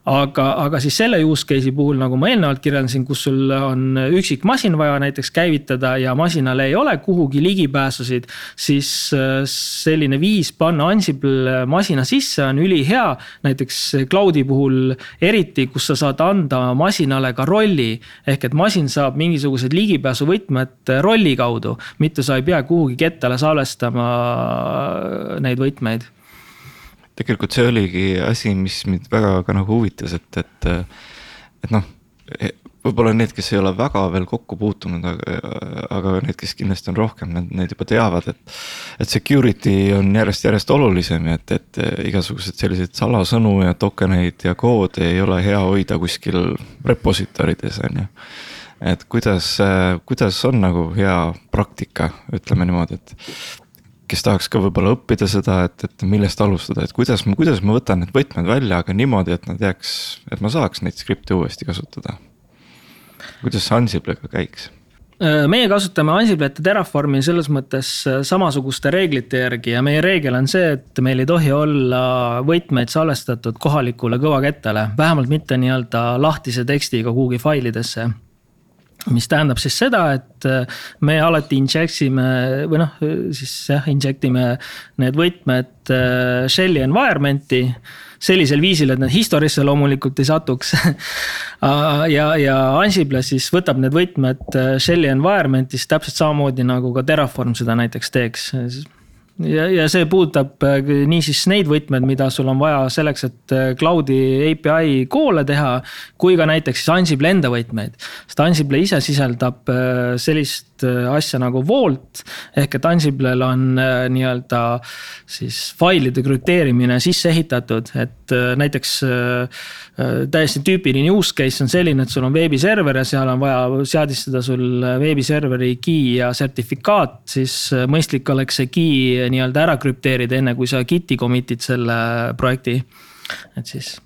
aga, aga siis selle use case'i puhul, nagu ma eelnevalt kirjeldasin, kus sul on üksik masin vaja näiteks käivitada ja masinale ei ole kuhugi ligipääsusid. siis äh, selline viis panna Ansible masina sisse on ülihea, näiteks cloud'i puhul eriti, kus sa saad anda masinale ka rolli. ehk et masin saab mingisugused ligipääsuvõtmed rolli kaudu, mitte sa ei pea kuhugi kettale salvestama neid võtmeid tegelikult see oligi asi, mis mind väga ka nagu huvitas, et, et, et noh e, võib-olla need, kes ei ole väga veel kokku puutunud, aga, aga need, kes kindlasti on rohkem, need, need juba teavad, et. et security on järjest-järjest olulisem ja et, et igasugused selliseid salasõnu ja token eid ja koode ei ole hea hoida kuskil repositorides, on ju. et kuidas, kuidas on nagu hea praktika, ütleme niimoodi, et kes tahaks ka võib-olla õppida seda, et, et millest alustada, et kuidas ma, kuidas ma võtan need võtmed välja, aga niimoodi, et nad jääks, et ma saaks neid skripte uuesti kasutada. kuidas see Ansiblega käiks? Äh, meie kasutame Ansiblet ja Terraformi selles mõttes äh, samasuguste reeglite järgi ja meie reegel on see, et meil ei tohi olla võtmeid salvestatud kohalikule kõvakettale, vähemalt mitte nii-öelda lahtise tekstiga kuhugi failidesse mis tähendab siis seda, et äh, me alati inject ime või noh, siis jah, inject ime need võtmed äh, shell'i environment'i. sellisel viisil, et need history'sse loomulikult ei satuks ja, ja Ansible siis võtab need võtmed äh, shell'i environment'is täpselt samamoodi nagu ka Terraform seda näiteks teeks ja, ja see puudutab äh, niisiis neid võtmed, mida sul on vaja selleks, et äh, cloud'i API call'e teha. kui ka näiteks siis Ansible enda võtmeid, sest Ansible ise sisaldab äh, sellist asja nagu Vault. ehk et Ansiblel on nii-öelda siis failide krüpteerimine sisse ehitatud, et näiteks Äh, täiesti tüüpiline use case on selline, et sul on veebiserver ja seal on vaja seadistada sul veebiserveri key ja sertifikaat, siis äh, mõistlik oleks see key nii-öelda ära krüpteerida, enne kui sa Git'i commit'id selle projekti. et siis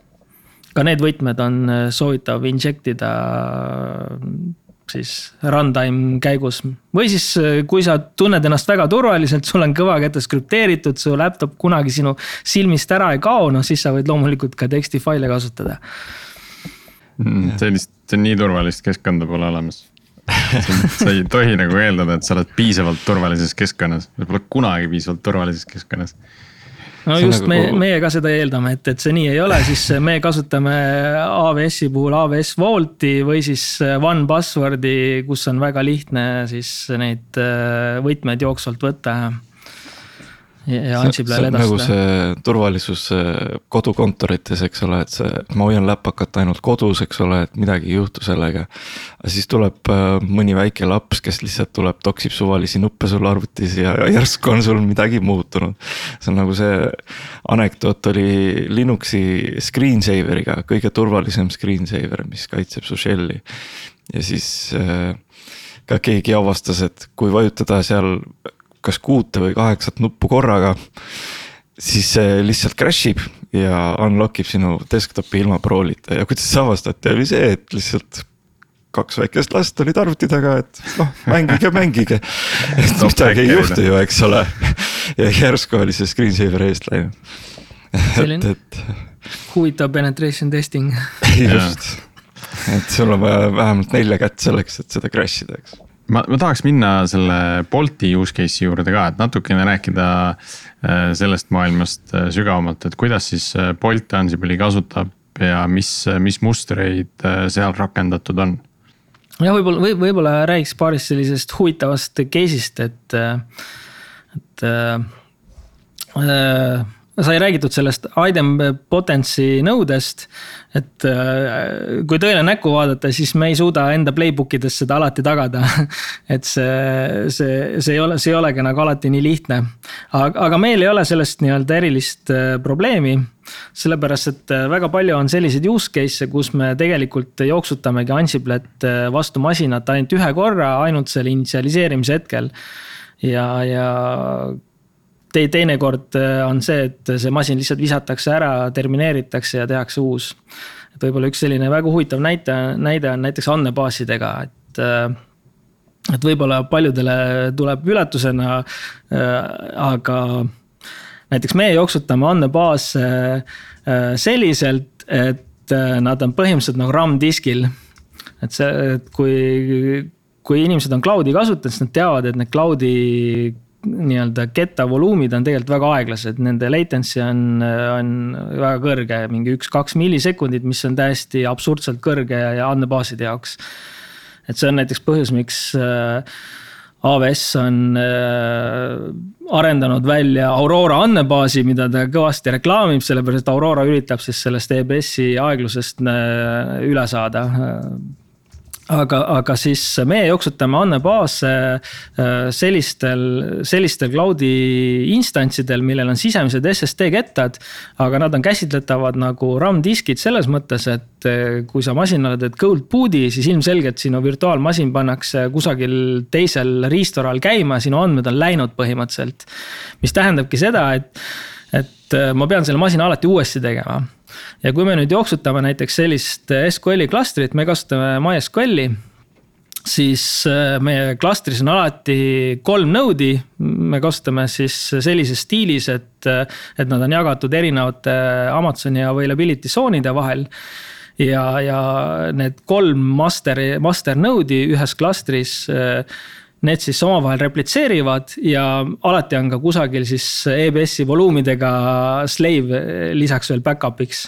ka need võtmed on äh, soovitav inject ida siis runtime käigus. või siis, äh, kui sa tunned ennast väga turvaliselt, sul on kõvakettes krüpteeritud, su laptop kunagi sinu silmist ära ei kao, noh siis sa võid loomulikult ka tekstifaile kasutada mm,. sellist, nii turvalist keskkonda pole olemas sa ei tohi nagu eeldada, et sa oled piisavalt turvalises keskkonnas, sa pole kunagi piisavalt turvalises keskkonnas no just nagu... me, meie ka seda eeldame, et, et see nii ei ole, siis me kasutame AWS-i puhul AWS Vault'i või siis One Password'i, kus on väga lihtne siis neid äh, võtmeid jooksvalt võtta ja Ansiblile edastada. nagu see turvalisus kodukontorites, eks ole, et see, ma hoian läpakat ainult kodus, eks ole, et midagi ei juhtu sellega. aga siis tuleb äh, mõni väike laps, kes lihtsalt tuleb, toksib suvalisi nuppe sul arvutis ja järsku on sul midagi muutunud. see on nagu see anekdoot oli Linuxi screensaver'iga, kõige turvalisem screensaver, mis kaitseb su shell'i. ja siis äh, ka keegi avastas, et kui vajutada seal kas kuute või kaheksat nuppu korraga. siis see lihtsalt crash ib ja unlock ib sinu desktop'i ilma proolita ja kuidas see avastati, oli see, et lihtsalt kaks väikest last olid arvuti taga, et noh, mängige, mängige. et midagi ei juhtu ju, eks ole. ja järsku oli see screensaver eest läinud. et, et. huvitav penetration testing just, et sul on vaja vähemalt nelja kätt selleks, et seda crash ida, eks ma, ma tahaks minna selle Bolti use case'i juurde ka, et natukene rääkida äh, sellest maailmast äh, sügavamalt, et kuidas siis äh, Bolt Ansible'i kasutab ja mis, mis mustreid seal rakendatud on? jah, võib-olla või võib-olla räägiks paarist sellisest huvitavast case'ist, et, et äh, sai räägitud sellest item potency nõudest. et äh, kui tõele näkku vaadata, siis me ei suuda enda playbook ides seda alati tagada. et see, see, see ei ole, see ei olegi nagu alati nii lihtne. aga, aga meil ei ole sellest nii-öelda erilist äh, probleemi sellepärast, et äh, väga palju on selliseid use case'e, kus me tegelikult jooksutamegi Ansiblet vastu masinat ainult ühe korra, ainult selle initsialiseerimise hetkel. ja, ja tei-, teinekord äh, on see, et see masin lihtsalt visatakse ära, termineeritakse ja tehakse uus. et võib-olla üks selline väga huvitav näite, näide on näiteks andmebaasidega, et äh, et võib-olla paljudele tuleb üllatusena, äh, aga näiteks meie jooksutame andmebaase selliselt, et nad on põhimõtteliselt nagu RAM-diskil. et see, et kui, kui inimesed on cloud'i kasutanud, siis nad teavad, et need cloud'i nii-öelda ketta voluumid on tegelikult väga aeglased, nende latency on, on väga kõrge, mingi üks-kaks millisekundit, mis on täiesti absurdselt kõrge ja andmebaaside jaoks. et see on näiteks põhjus, miks äh, AWS on äh, arendanud välja Aurora andmebaasi, mida ta kõvasti reklaamib, sellepärast Aurora üritab siis sellest EBS-i aeglusest äh, üle saada aga, aga siis meie jooksutame andmebaase äh, sellistel, sellistel cloud'i instantsidel, millel on sisemised SSD kettad. aga nad on käsitletavad nagu RAM diskid selles mõttes, et äh, kui sa masinale teed cold boot'i, siis ilmselgelt sinu virtuaalmasin pannakse kusagil teisel riistoral käima, sinu andmed on läinud põhimõtteliselt. mis tähendabki seda, et, et äh, ma pean selle masina alati uuesti tegema ja kui me nüüd jooksutame näiteks sellist SQL-i klastrit, me kasutame MySQL-i siis äh, meie klastris on alati kolm node'i, me kasutame siis sellises stiilis, et, äh, et nad on jagatud erinevate Amazoni availability tsoonide vahel. ja, ja need kolm master'i, master node'i ühes klastris äh, need siis omavahel replitseerivad ja alati on ka kusagil siis EBS-i voluumidega slave lisaks veel back-up'iks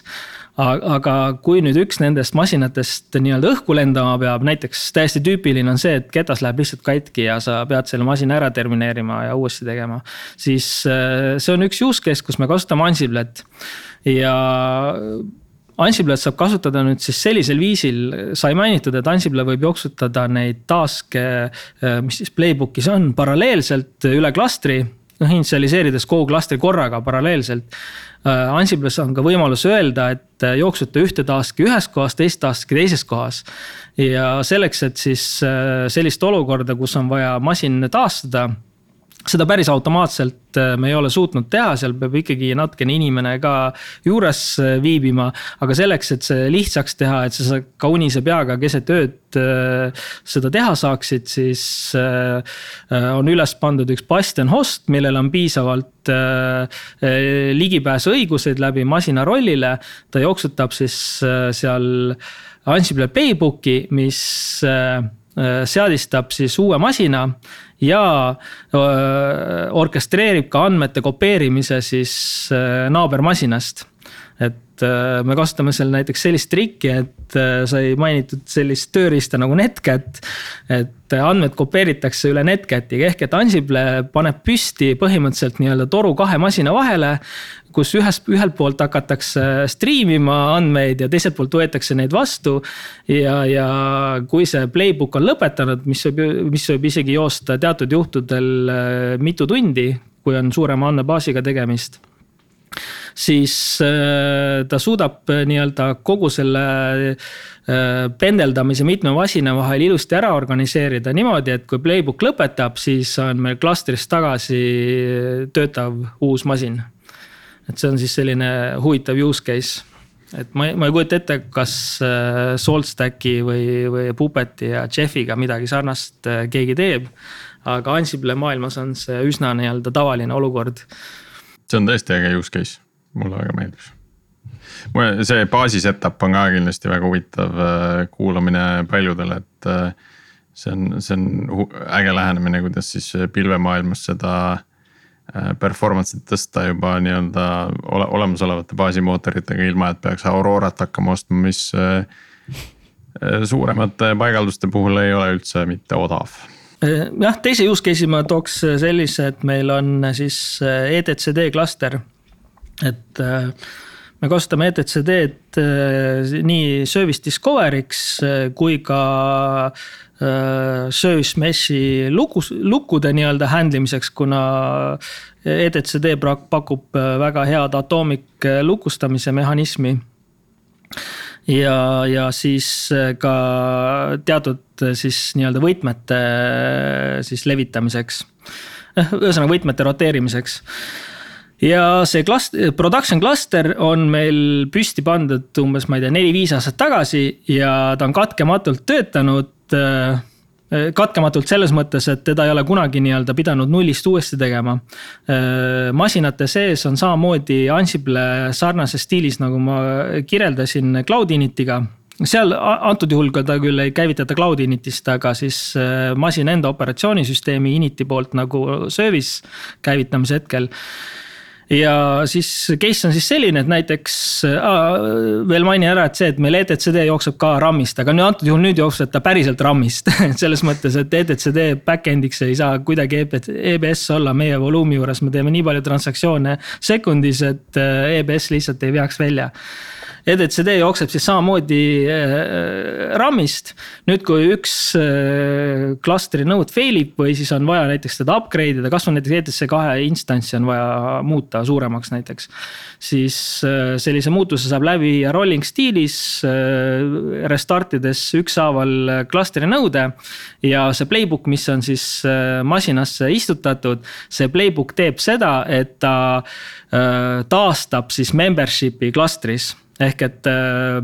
aga kui nüüd üks nendest masinatest nii-öelda õhku lendama peab, näiteks täiesti tüüpiline on see, et ketas läheb lihtsalt katki ja sa pead selle masina ära termineerima ja uuesti tegema. siis äh, see on üks use case, kus me kasutame Ansiblet ja Ansiblet saab kasutada nüüd siis sellisel viisil, sai mainitud, et Ansible võib jooksutada neid task'e, äh, mis siis playbook'is on, paralleelselt üle klastri noh, initsialiseerides kogu klastri korraga paralleelselt. Äh, Ansible's on ka võimalus öelda, et äh, jooksuta ühte task'i ühes kohas, teist task'i teises kohas. ja selleks, et siis sellist olukorda, kus on vaja masin taastada seda päris automaatselt äh, me ei ole suutnud teha, seal peab ikkagi natukene inimene ka juures äh, viibima. aga selleks, et see lihtsaks teha, et sa ka unise peaga keset ööd äh, seda teha saaksid, siis on üles pandud üks Bastion host, millel on piisavalt ligipääsuõiguseid läbi masina rollile. ta jooksutab siis seal Ansible Playbook'i, mis seadistab siis uue masina ja orkestreerib ka andmete kopeerimise siis naabermasinast. Et me kasutame seal näiteks sellist trikki, et sai mainitud sellist tööriista nagu Netcat. et andmed kopeeritakse üle Netcatiga ehk et Ansible paneb püsti põhimõtteliselt nii-öelda toru kahe masina vahele kus ühest, ühelt poolt hakatakse stream ima andmeid ja teiselt poolt võetakse neid vastu. ja, ja kui see playbook on lõpetanud, mis võib, mis võib isegi joosta teatud juhtudel äh, mitu tundi, kui on suurema andmebaasiga tegemist siis äh, ta suudab äh, nii-öelda kogu selle pendeldamise mitme masina vahel ilusti ära organiseerida niimoodi, et kui playbook lõpetab, siis on meil klastris tagasi töötav uus masin et see on siis selline huvitav use case et ma, ma ei kujuta ette, kas äh, SaltStacki või, või Puppeti ja Jeffiga midagi sarnast äh, keegi teeb. aga Ansible maailmas on see üsna nii-öelda tavaline olukord. see on tõesti äge use case, mulle väga meeldib. see baasi setup on ka kindlasti väga huvitav äh, kuulamine paljudele, et see on, see on äge lähenemine, kuidas siis pilvemaailmas seda äh, performance'it tõsta juba nii-öelda ole, olemasolevate baasimootoritega, ilma et peaks Aurorat hakkama ostma, mis äh, äh, suuremate paigalduste puhul ei ole üldse mitte odav jah, teise use case'i ma tooks sellise, et meil on siis EDCD klaster. Et me kasutame EDCD-d nii service discovery'ks kui ka service mesh'i lukus, lukkude nii-öelda handle imiseks, kuna EDCD pakub väga head atomic lukustamise mehhanismi ja, ja siis ka teatud siis nii-öelda võtmete siis levitamiseks. ühesõnaga võtmete roteerimiseks ja see cluster, production cluster on meil püsti pandud umbes, ma ei tea, neli-viis aastat tagasi ja ta on katkematult töötanud äh, katkematult selles mõttes, et teda ei ole kunagi nii-öelda pidanud nullist uuesti tegema. Äh, masinate sees on samamoodi Ansible sarnases stiilis, nagu ma kirjeldasin Cloud Initiga seal antud juhul ka ta küll ei käivitata cloud init'ist, aga siis äh, masina enda operatsioonisüsteemi init'i poolt nagu service käivitamise hetkel ja siis case on siis selline, et näiteks äh, veel mainin ära, et see, et meil EDCD jookseb ka RAM-ist, aga nüüd antud juhul nüüd jookseb ta päriselt RAM-ist. Selles mõttes, et EDCD back-end'iks ei saa kuidagi EBS olla meie voluumi juures, me teeme nii palju transaktsioone sekundis, et äh, EBS lihtsalt ei veaks välja EDCD jookseb siis samamoodi äh, RAM-ist. nüüd, kui üks klastri äh, node fail ib või siis on vaja näiteks teda upgrade ida, kasvõi näiteks EDC kahe instantsi on vaja muuta suuremaks näiteks. siis äh, sellise muutuse saab läbi viia rolling stiilis, restart ides ükshaaval klastri nõude. ja see playbook, mis on siis masinasse istutatud, see playbook teeb seda, et ta taastab siis membership'i klastris ehk et äh,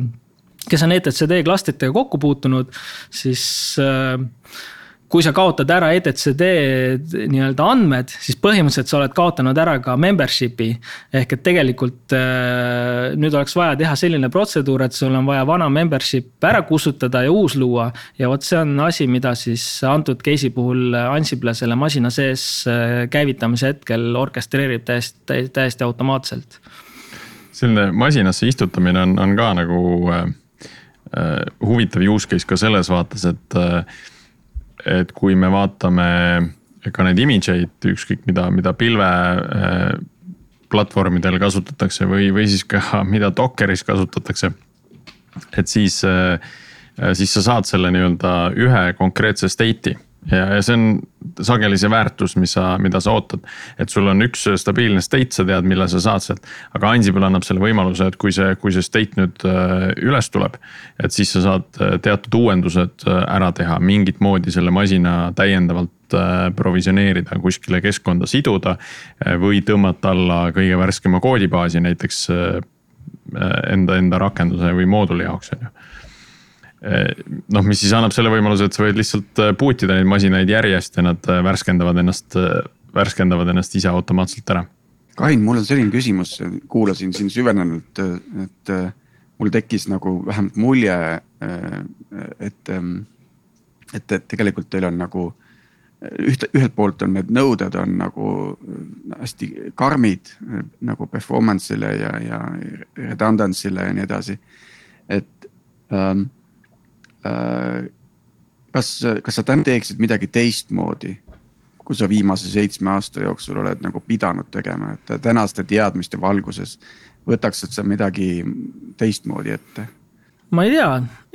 kes on ETCD klastritega kokku puutunud, siis äh, kui sa kaotad ära ETCD nii-öelda andmed, siis põhimõtteliselt sa oled kaotanud ära ka membership'i. ehk et tegelikult äh, nüüd oleks vaja teha selline protseduur, et sul on vaja vana membership ära kustutada ja uus luua. ja vot see on asi, mida siis antud case'i puhul Ansible selle masina sees käivitamise hetkel orkestreerib täiesti, täiesti automaatselt selline masinasse istutamine on, on ka nagu äh, äh, huvitav use case ka selles vaates, et äh,. et kui me vaatame ka neid image eid, ükskõik mida, mida pilve äh, platvormidel kasutatakse või, või siis ka mida Dockeris kasutatakse. et siis äh,, siis sa saad selle nii-öelda ühe konkreetse state'i ja, ja see on sageli see väärtus, mis sa, mida sa ootad. et sul on üks stabiilne state, sa tead, millal sa saad sealt. aga Ansible annab selle võimaluse, et kui see, kui see state nüüd äh, üles tuleb. et siis sa saad äh, teatud uuendused äh, ära teha, mingit moodi selle masina täiendavalt provisioneerida, kuskile keskkonda siduda. või tõmmata alla kõige värskema koodibaasi näiteks enda, enda rakenduse või mooduli jaoks, on ju noh, mis siis annab selle võimaluse, et sa võid lihtsalt boot ida neid masinaid järjest ja nad eh, värskendavad ennast, värskendavad ennast ise automaatselt ära. Kain, mul on selline küsimus, kuulasin sind süvenenult, et mul tekkis nagu vähemalt mulje, et, et, et tegelikult teil on nagu üht, ühelt poolt on need nõuded on nagu hästi karmid nagu performance'ile ja, ja redundancy'le ja nii edasi. et ähm, Äh, kas, kas sa täna teeksid midagi teistmoodi, kui sa viimase seitsme aasta jooksul oled nagu pidanud tegema, et tänaste teadmiste valguses võtaksid sa midagi teistmoodi ette? ma ei tea,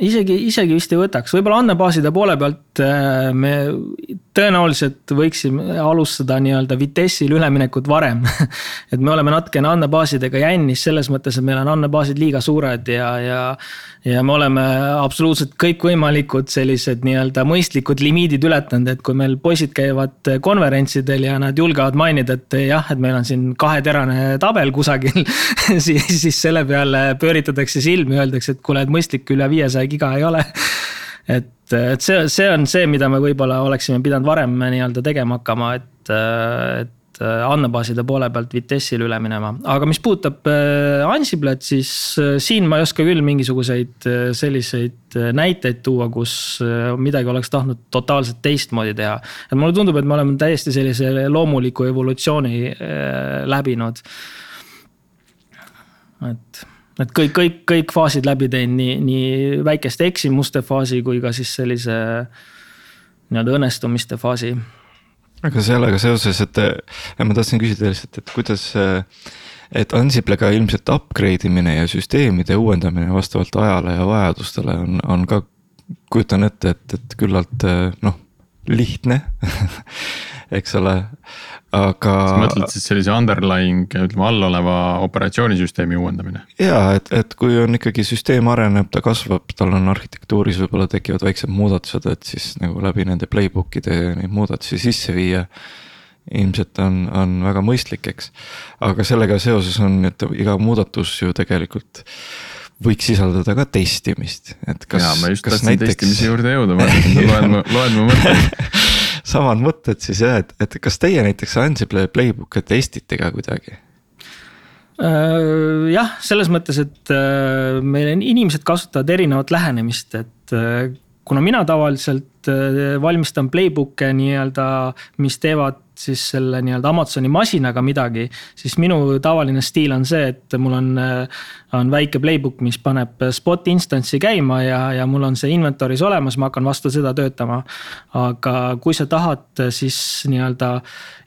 isegi, isegi vist ei võtaks, võib-olla andmebaaside poole pealt äh, me tõenäoliselt võiksime alustada nii-öelda Vitessil üleminekut varem et me oleme natukene andmebaasidega jännis selles mõttes, et meil on andmebaasid liiga suured ja, ja. Ja me oleme absoluutselt kõikvõimalikud sellised nii-öelda mõistlikud limiidid ületanud, et kui meil poisid käivad konverentsidel ja nad julgevad mainida, et jah, et meil on siin kaheterane tabel kusagil siis, siis selle peale pööritatakse silmi, öeldakse, et kuule, et mõistlik üle viiesaja giga ei ole. Et, et see, see on see, mida me võib-olla oleksime pidanud varem nii-öelda tegema hakkama, et, et andmebaaside poole pealt Vitessile üle minema, aga mis puudutab Ansiblet, siis siin ma ei oska küll mingisuguseid selliseid näiteid tuua, kus midagi oleks tahtnud totaalselt teistmoodi teha. et mulle tundub, et me oleme täiesti sellise loomuliku evolutsiooni läbinud. et et kõik, kõik, kõik faasid läbi teinud, nii, nii väikeste eksimuste faasi kui ka siis sellise nii-öelda õnnestumiste faasi. Aga sellega seoses, et ma tahtsin küsida lihtsalt, et kuidas, et Ansiplega ilmselt upgrade imine ja süsteemide uuendamine vastavalt ajale ja vajadustele on, on ka, kujutan ette, et, et küllalt noh, lihtne. Eks ole, aga. sa mõtled siis sellise underlying, ütleme all oleva operatsioonisüsteemi uuendamine? ja et, et kui on ikkagi süsteem areneb, ta kasvab, tal on arhitektuuris võib-olla tekivad väiksed muudatused, et siis nagu läbi nende playbook'ide neid muudatusi sisse viia ilmselt on, on väga mõistlik, eks. aga sellega seoses on, et iga muudatus ju tegelikult võiks sisaldada ka testimist, et kas. jaa, ma just tahtsin näiteks... testimise juurde jõuda, ma loen, loen mu mõtteid samad mõtted siis jah, et, et kas teie näiteks Ansible playbook'e testite ka kuidagi? Äh, jah, selles mõttes, et äh, meil inimesed kasutavad erinevat lähenemist, et äh, kuna mina tavaliselt valmistan playbook'e nii-öelda, mis teevad siis selle nii-öelda Amazoni masinaga midagi, siis minu tavaline stiil on see, et mul on, on väike playbook, mis paneb spot instance'i käima ja, ja mul on see inventory's olemas, ma hakkan vastu seda töötama. aga kui sa tahad siis nii-öelda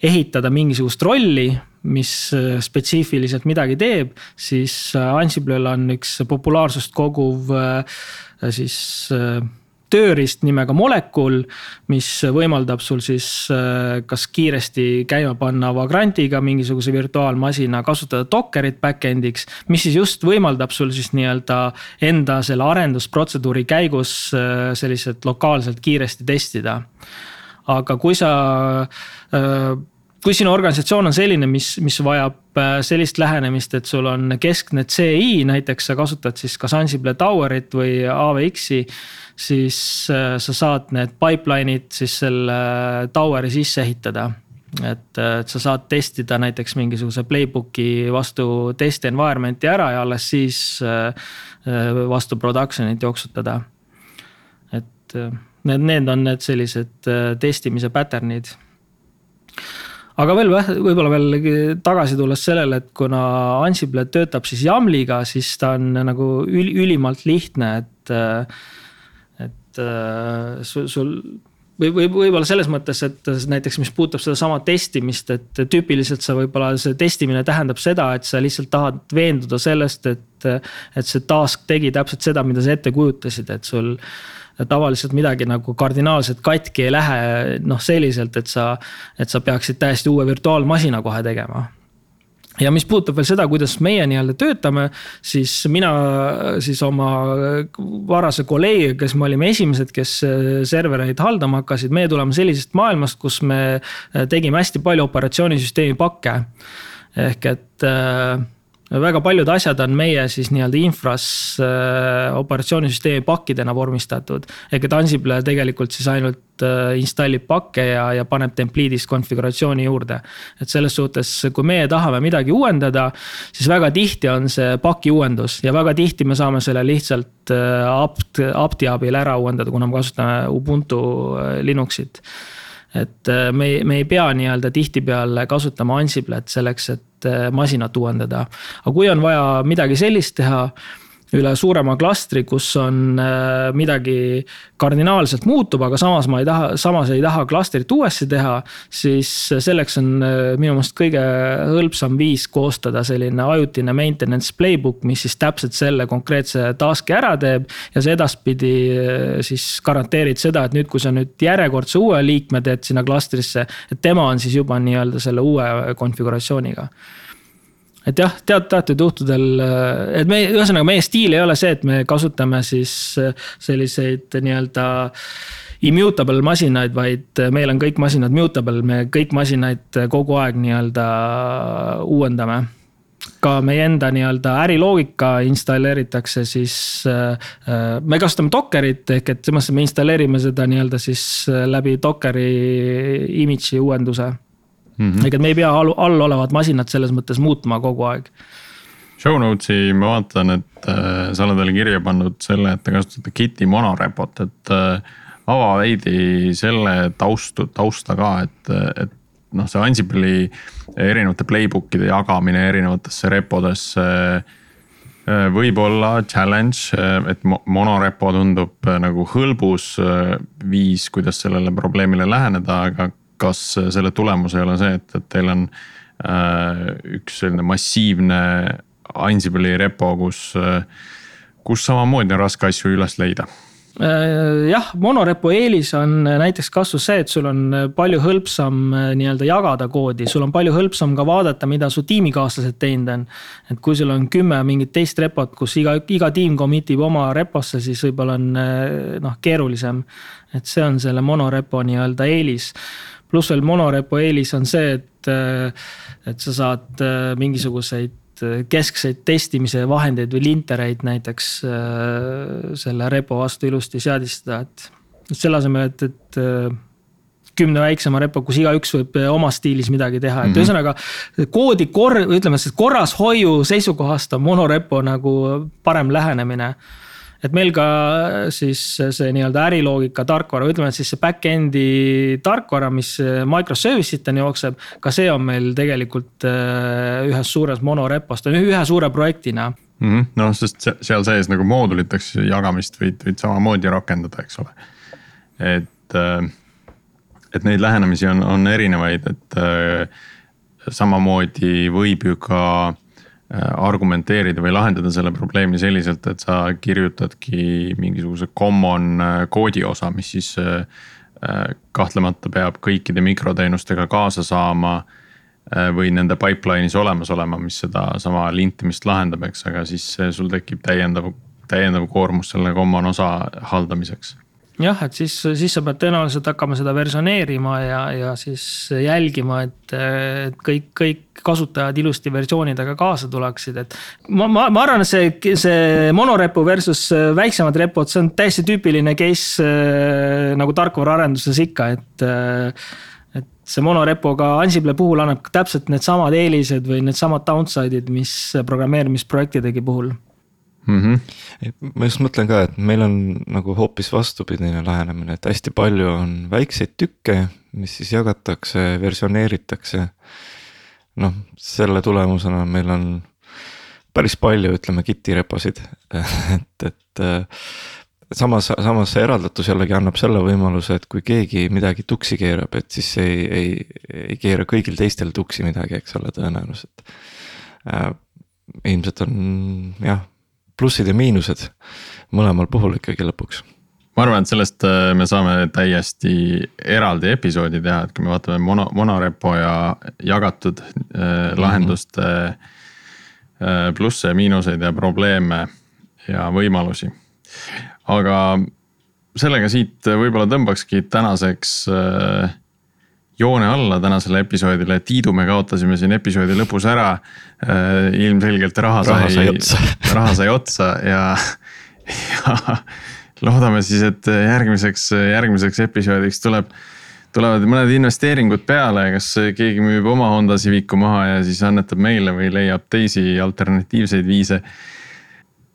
ehitada mingisugust rolli mis spetsiifiliselt midagi teeb, siis Ansible'l on üks populaarsust koguv siis tööriist nimega Molecule, mis võimaldab sul siis äh, kas kiiresti käima panna Vagrantiga mingisuguse virtuaalmasina, kasutada Dockerit back-end'iks. mis siis just võimaldab sul siis nii-öelda enda selle arendusprotseduuri käigus äh, selliselt lokaalselt kiiresti testida. aga kui sa äh, kui sinu organisatsioon on selline, mis, mis vajab sellist lähenemist, et sul on keskne CI, näiteks sa kasutad siis kas Ansible Towerit või AVX-i siis äh, sa saad need pipeline'id siis selle äh, tower'i sisse ehitada. et, äh, et sa saad testida näiteks mingisuguse playbook'i vastu test environment'i ära ja alles siis vastu production'it jooksutada. et need, need on need sellised testimise pattern'id aga veel võib-olla veel tagasi tulles sellele, et kuna Ansible töötab siis YAML-iga, siis ta on nagu ülimalt lihtne, et et äh, sul, sul või, või võib-olla selles mõttes, et näiteks, mis puudutab sedasama testimist, et tüüpiliselt sa võib-olla see testimine tähendab seda, et sa lihtsalt tahad veenduda sellest, et. et see task tegi täpselt seda, mida sa ette kujutasid, et sul tavaliselt midagi nagu kardinaalselt katki ei lähe, noh selliselt, et sa, et sa peaksid täiesti uue virtuaalmasina kohe tegema ja mis puudutab veel seda, kuidas meie nii-öelda töötame, siis mina siis oma varase kolleegiga, kes me olime esimesed, kes servereid haldama hakkasid, meie tuleme sellisest maailmast, kus me tegime hästi palju operatsioonisüsteemi pakke. ehk et äh, väga paljud asjad on meie siis nii-öelda infras äh, operatsioonisüsteemi pakkidena vormistatud. ehk et Ansible tegelikult siis ainult äh, installib pakke ja, ja paneb templiidist konfiguratsiooni juurde. et selles suhtes, kui meie tahame midagi uuendada, siis väga tihti on see paki uuendus ja väga tihti me saame selle lihtsalt äh, apt, apti abil ära uuendada, kuna me kasutame Ubuntu äh, Linuxit et äh, me ei, me ei pea nii-öelda tihtipeale kasutama Ansiblet selleks, et äh, masinat uuendada. aga kui on vaja midagi sellist teha üle suurema klastri, kus on äh, midagi kardinaalselt muutub, aga samas ma ei taha, samas ei taha klastrit uuesti teha. siis selleks on äh, minu meelest kõige hõlpsam viis koostada selline ajutine maintenance playbook, mis siis täpselt selle konkreetse task'i ära teeb. ja sa edaspidi äh, siis garanteerid seda, et nüüd, kui sa nüüd järjekordse uue liikme teed sinna klastrisse, et tema on siis juba nii-öelda selle uue konfiguratsiooniga et jah, tead, teatud juhtudel, et me, ühesõnaga meie stiil ei ole see, et me kasutame siis selliseid nii-öelda immutable masinaid, vaid meil on kõik masinad mutable, me kõik masinaid kogu aeg nii-öelda uuendame. ka meie enda nii-öelda äriloogika installeeritakse siis, me kasutame Dockerit ehk et mõttes me installeerime seda nii-öelda siis läbi Dockeri image'i uuenduse mm -hmm.. ehk et me ei pea all, all olevat masinat selles mõttes muutma kogu aeg. Show notes'i ma vaatan, et äh, sa oled veel kirja pannud selle, et te kasutate Giti monorepot, et äh, ava veidi selle taustu, tausta ka, et, et noh, see Ansible'i erinevate playbook'ide jagamine erinevatesse repodesse äh, võib olla challenge, äh, et monorepo tundub äh, nagu hõlbus viis, kuidas sellele probleemile läheneda, aga kas selle tulemus ei ole see, et, et teil on üks selline massiivne Ansible'i repo, kus, kus samamoodi on raske asju üles leida Äh, jah, monorepo eelis on näiteks kasvus see, et sul on palju hõlpsam äh, nii-öelda jagada koodi, sul on palju hõlpsam ka vaadata, mida su tiimikaaslased teinud on. et kui sul on kümme mingit teist repot, kus iga, iga tiim commit ib oma reposse, siis võib-olla on äh, noh, keerulisem. et see on selle monorepo nii-öelda eelis. Pluss veel monorepo eelis on see, et, et sa saad mingisuguseid Äh, keskseid testimise vahendeid või lintereid näiteks äh, selle repo vastu ilusti seadistada, et. selle asemel, et, et äh, kümne väiksema repo, kus igaüks võib oma stiilis midagi teha, et mm -hmm. ühesõnaga. koodi kor-, ütleme siis korrashoiu seisukohast on monorepo nagu parem lähenemine et meil ka siis see nii-öelda äriloogika tarkvara, ütleme, siis see back-end'i tarkvara, mis microservice iteni jookseb. ka see on meil tegelikult äh, ühes suures monorepos, ta on ühe suure projektina mm -hmm.. noh, sest seal sees nagu mooduliteks jagamist võid, võid samamoodi rakendada, eks ole. et, äh, et neid lähenemisi on, on erinevaid, et äh, samamoodi võib ju ka Äh, argumenteerida või lahendada selle probleemi selliselt, et sa kirjutadki mingisuguse common äh, koodi osa, mis siis äh, kahtlemata peab kõikide mikroteenustega kaasa saama. või nende pipeline'is olemas olema, mis sedasama lintimist lahendab, eks, aga siis sul tekib täiendav, täiendav koormus selle common osa haldamiseks jah, et siis, siis sa pead tõenäoliselt hakkama seda versioneerima ja, ja siis jälgima, et, et kõik, kõik kasutajad ilusti versioonidega kaasa tuleksid, et. ma, ma, ma arvan, et see, see monorepo versus väiksemad repod, see on täiesti tüüpiline case nagu tarkvaraarenduses ikka, et et see monorepo ka Ansible puhul annab täpselt needsamad eelised või needsamad downside'id, mis programmeerimisprojektidegi puhul mm. -hmm. ma just mõtlen ka, et meil on nagu hoopis vastupidine lähenemine, et hästi palju on väikseid tükke, mis siis jagatakse, versioneeritakse. noh, selle tulemusena meil on päris palju, ütleme, Giti reposid et, et samas, samas see eraldatus jällegi annab selle võimaluse, et kui keegi midagi tuksi keerab, et siis ei, ei, ei keera kõigil teistel tuksi midagi, eks ole, tõenäoliselt äh,. ilmselt on jah, plussid ja miinused mõlemal puhul ikkagi lõpuks ma arvan, et sellest äh, me saame täiesti eraldi episoodi teha, et kui me vaatame mono, monorepo ja jagatud äh, lahenduste äh, plusse ja miinuseid ja probleeme ja võimalusi. aga sellega siit võib-olla tõmbakski tänaseks äh, joone alla tänasele episoodile, Tiidu me kaotasime siin episoodi lõpus ära. Äh, ilmselgelt raha, raha sai, sai otsa raha sai otsa ja, ja loodame siis, et järgmiseks, järgmiseks episoodiks tuleb tulevad mõned investeeringud peale, kas keegi müüb oma Honda Civicu maha ja siis annetab meile või leiab teisi alternatiivseid viise.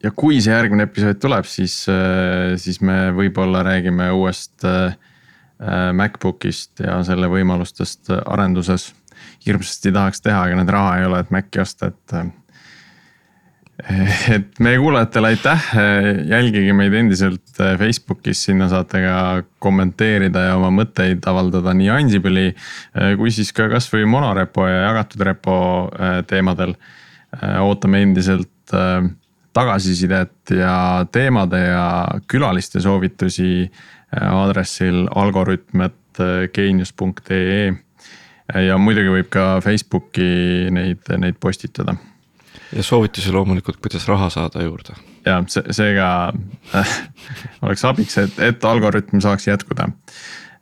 ja kui see järgmine episood tuleb, siis, siis me võib-olla räägime uuest äh, Äh, MacBookist ja selle võimalustest arenduses. hirmsasti tahaks teha, aga nüüd raha ei ole, et Maci osta, et. Äh, et meie kuulajatele aitäh, jälgige meid endiselt Facebookis, sinna saate ka kommenteerida ja oma mõtteid avaldada nii Ansible'i äh, kui siis ka kasvõi monorepo ja jagatud repo teemadel. ootame endiselt tagasisidet ja teemade ja külaliste soovitusi aadressil algoritm.geenius.ee. ja muidugi võib ka Facebooki neid, neid postitada. ja soovitusi loomulikult, kuidas raha saada juurde. ja see, seega äh, oleks abiks, et, et algoritm saaks jätkuda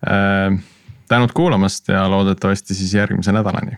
äh,. tänud kuulamast ja loodetavasti siis järgmise nädalani.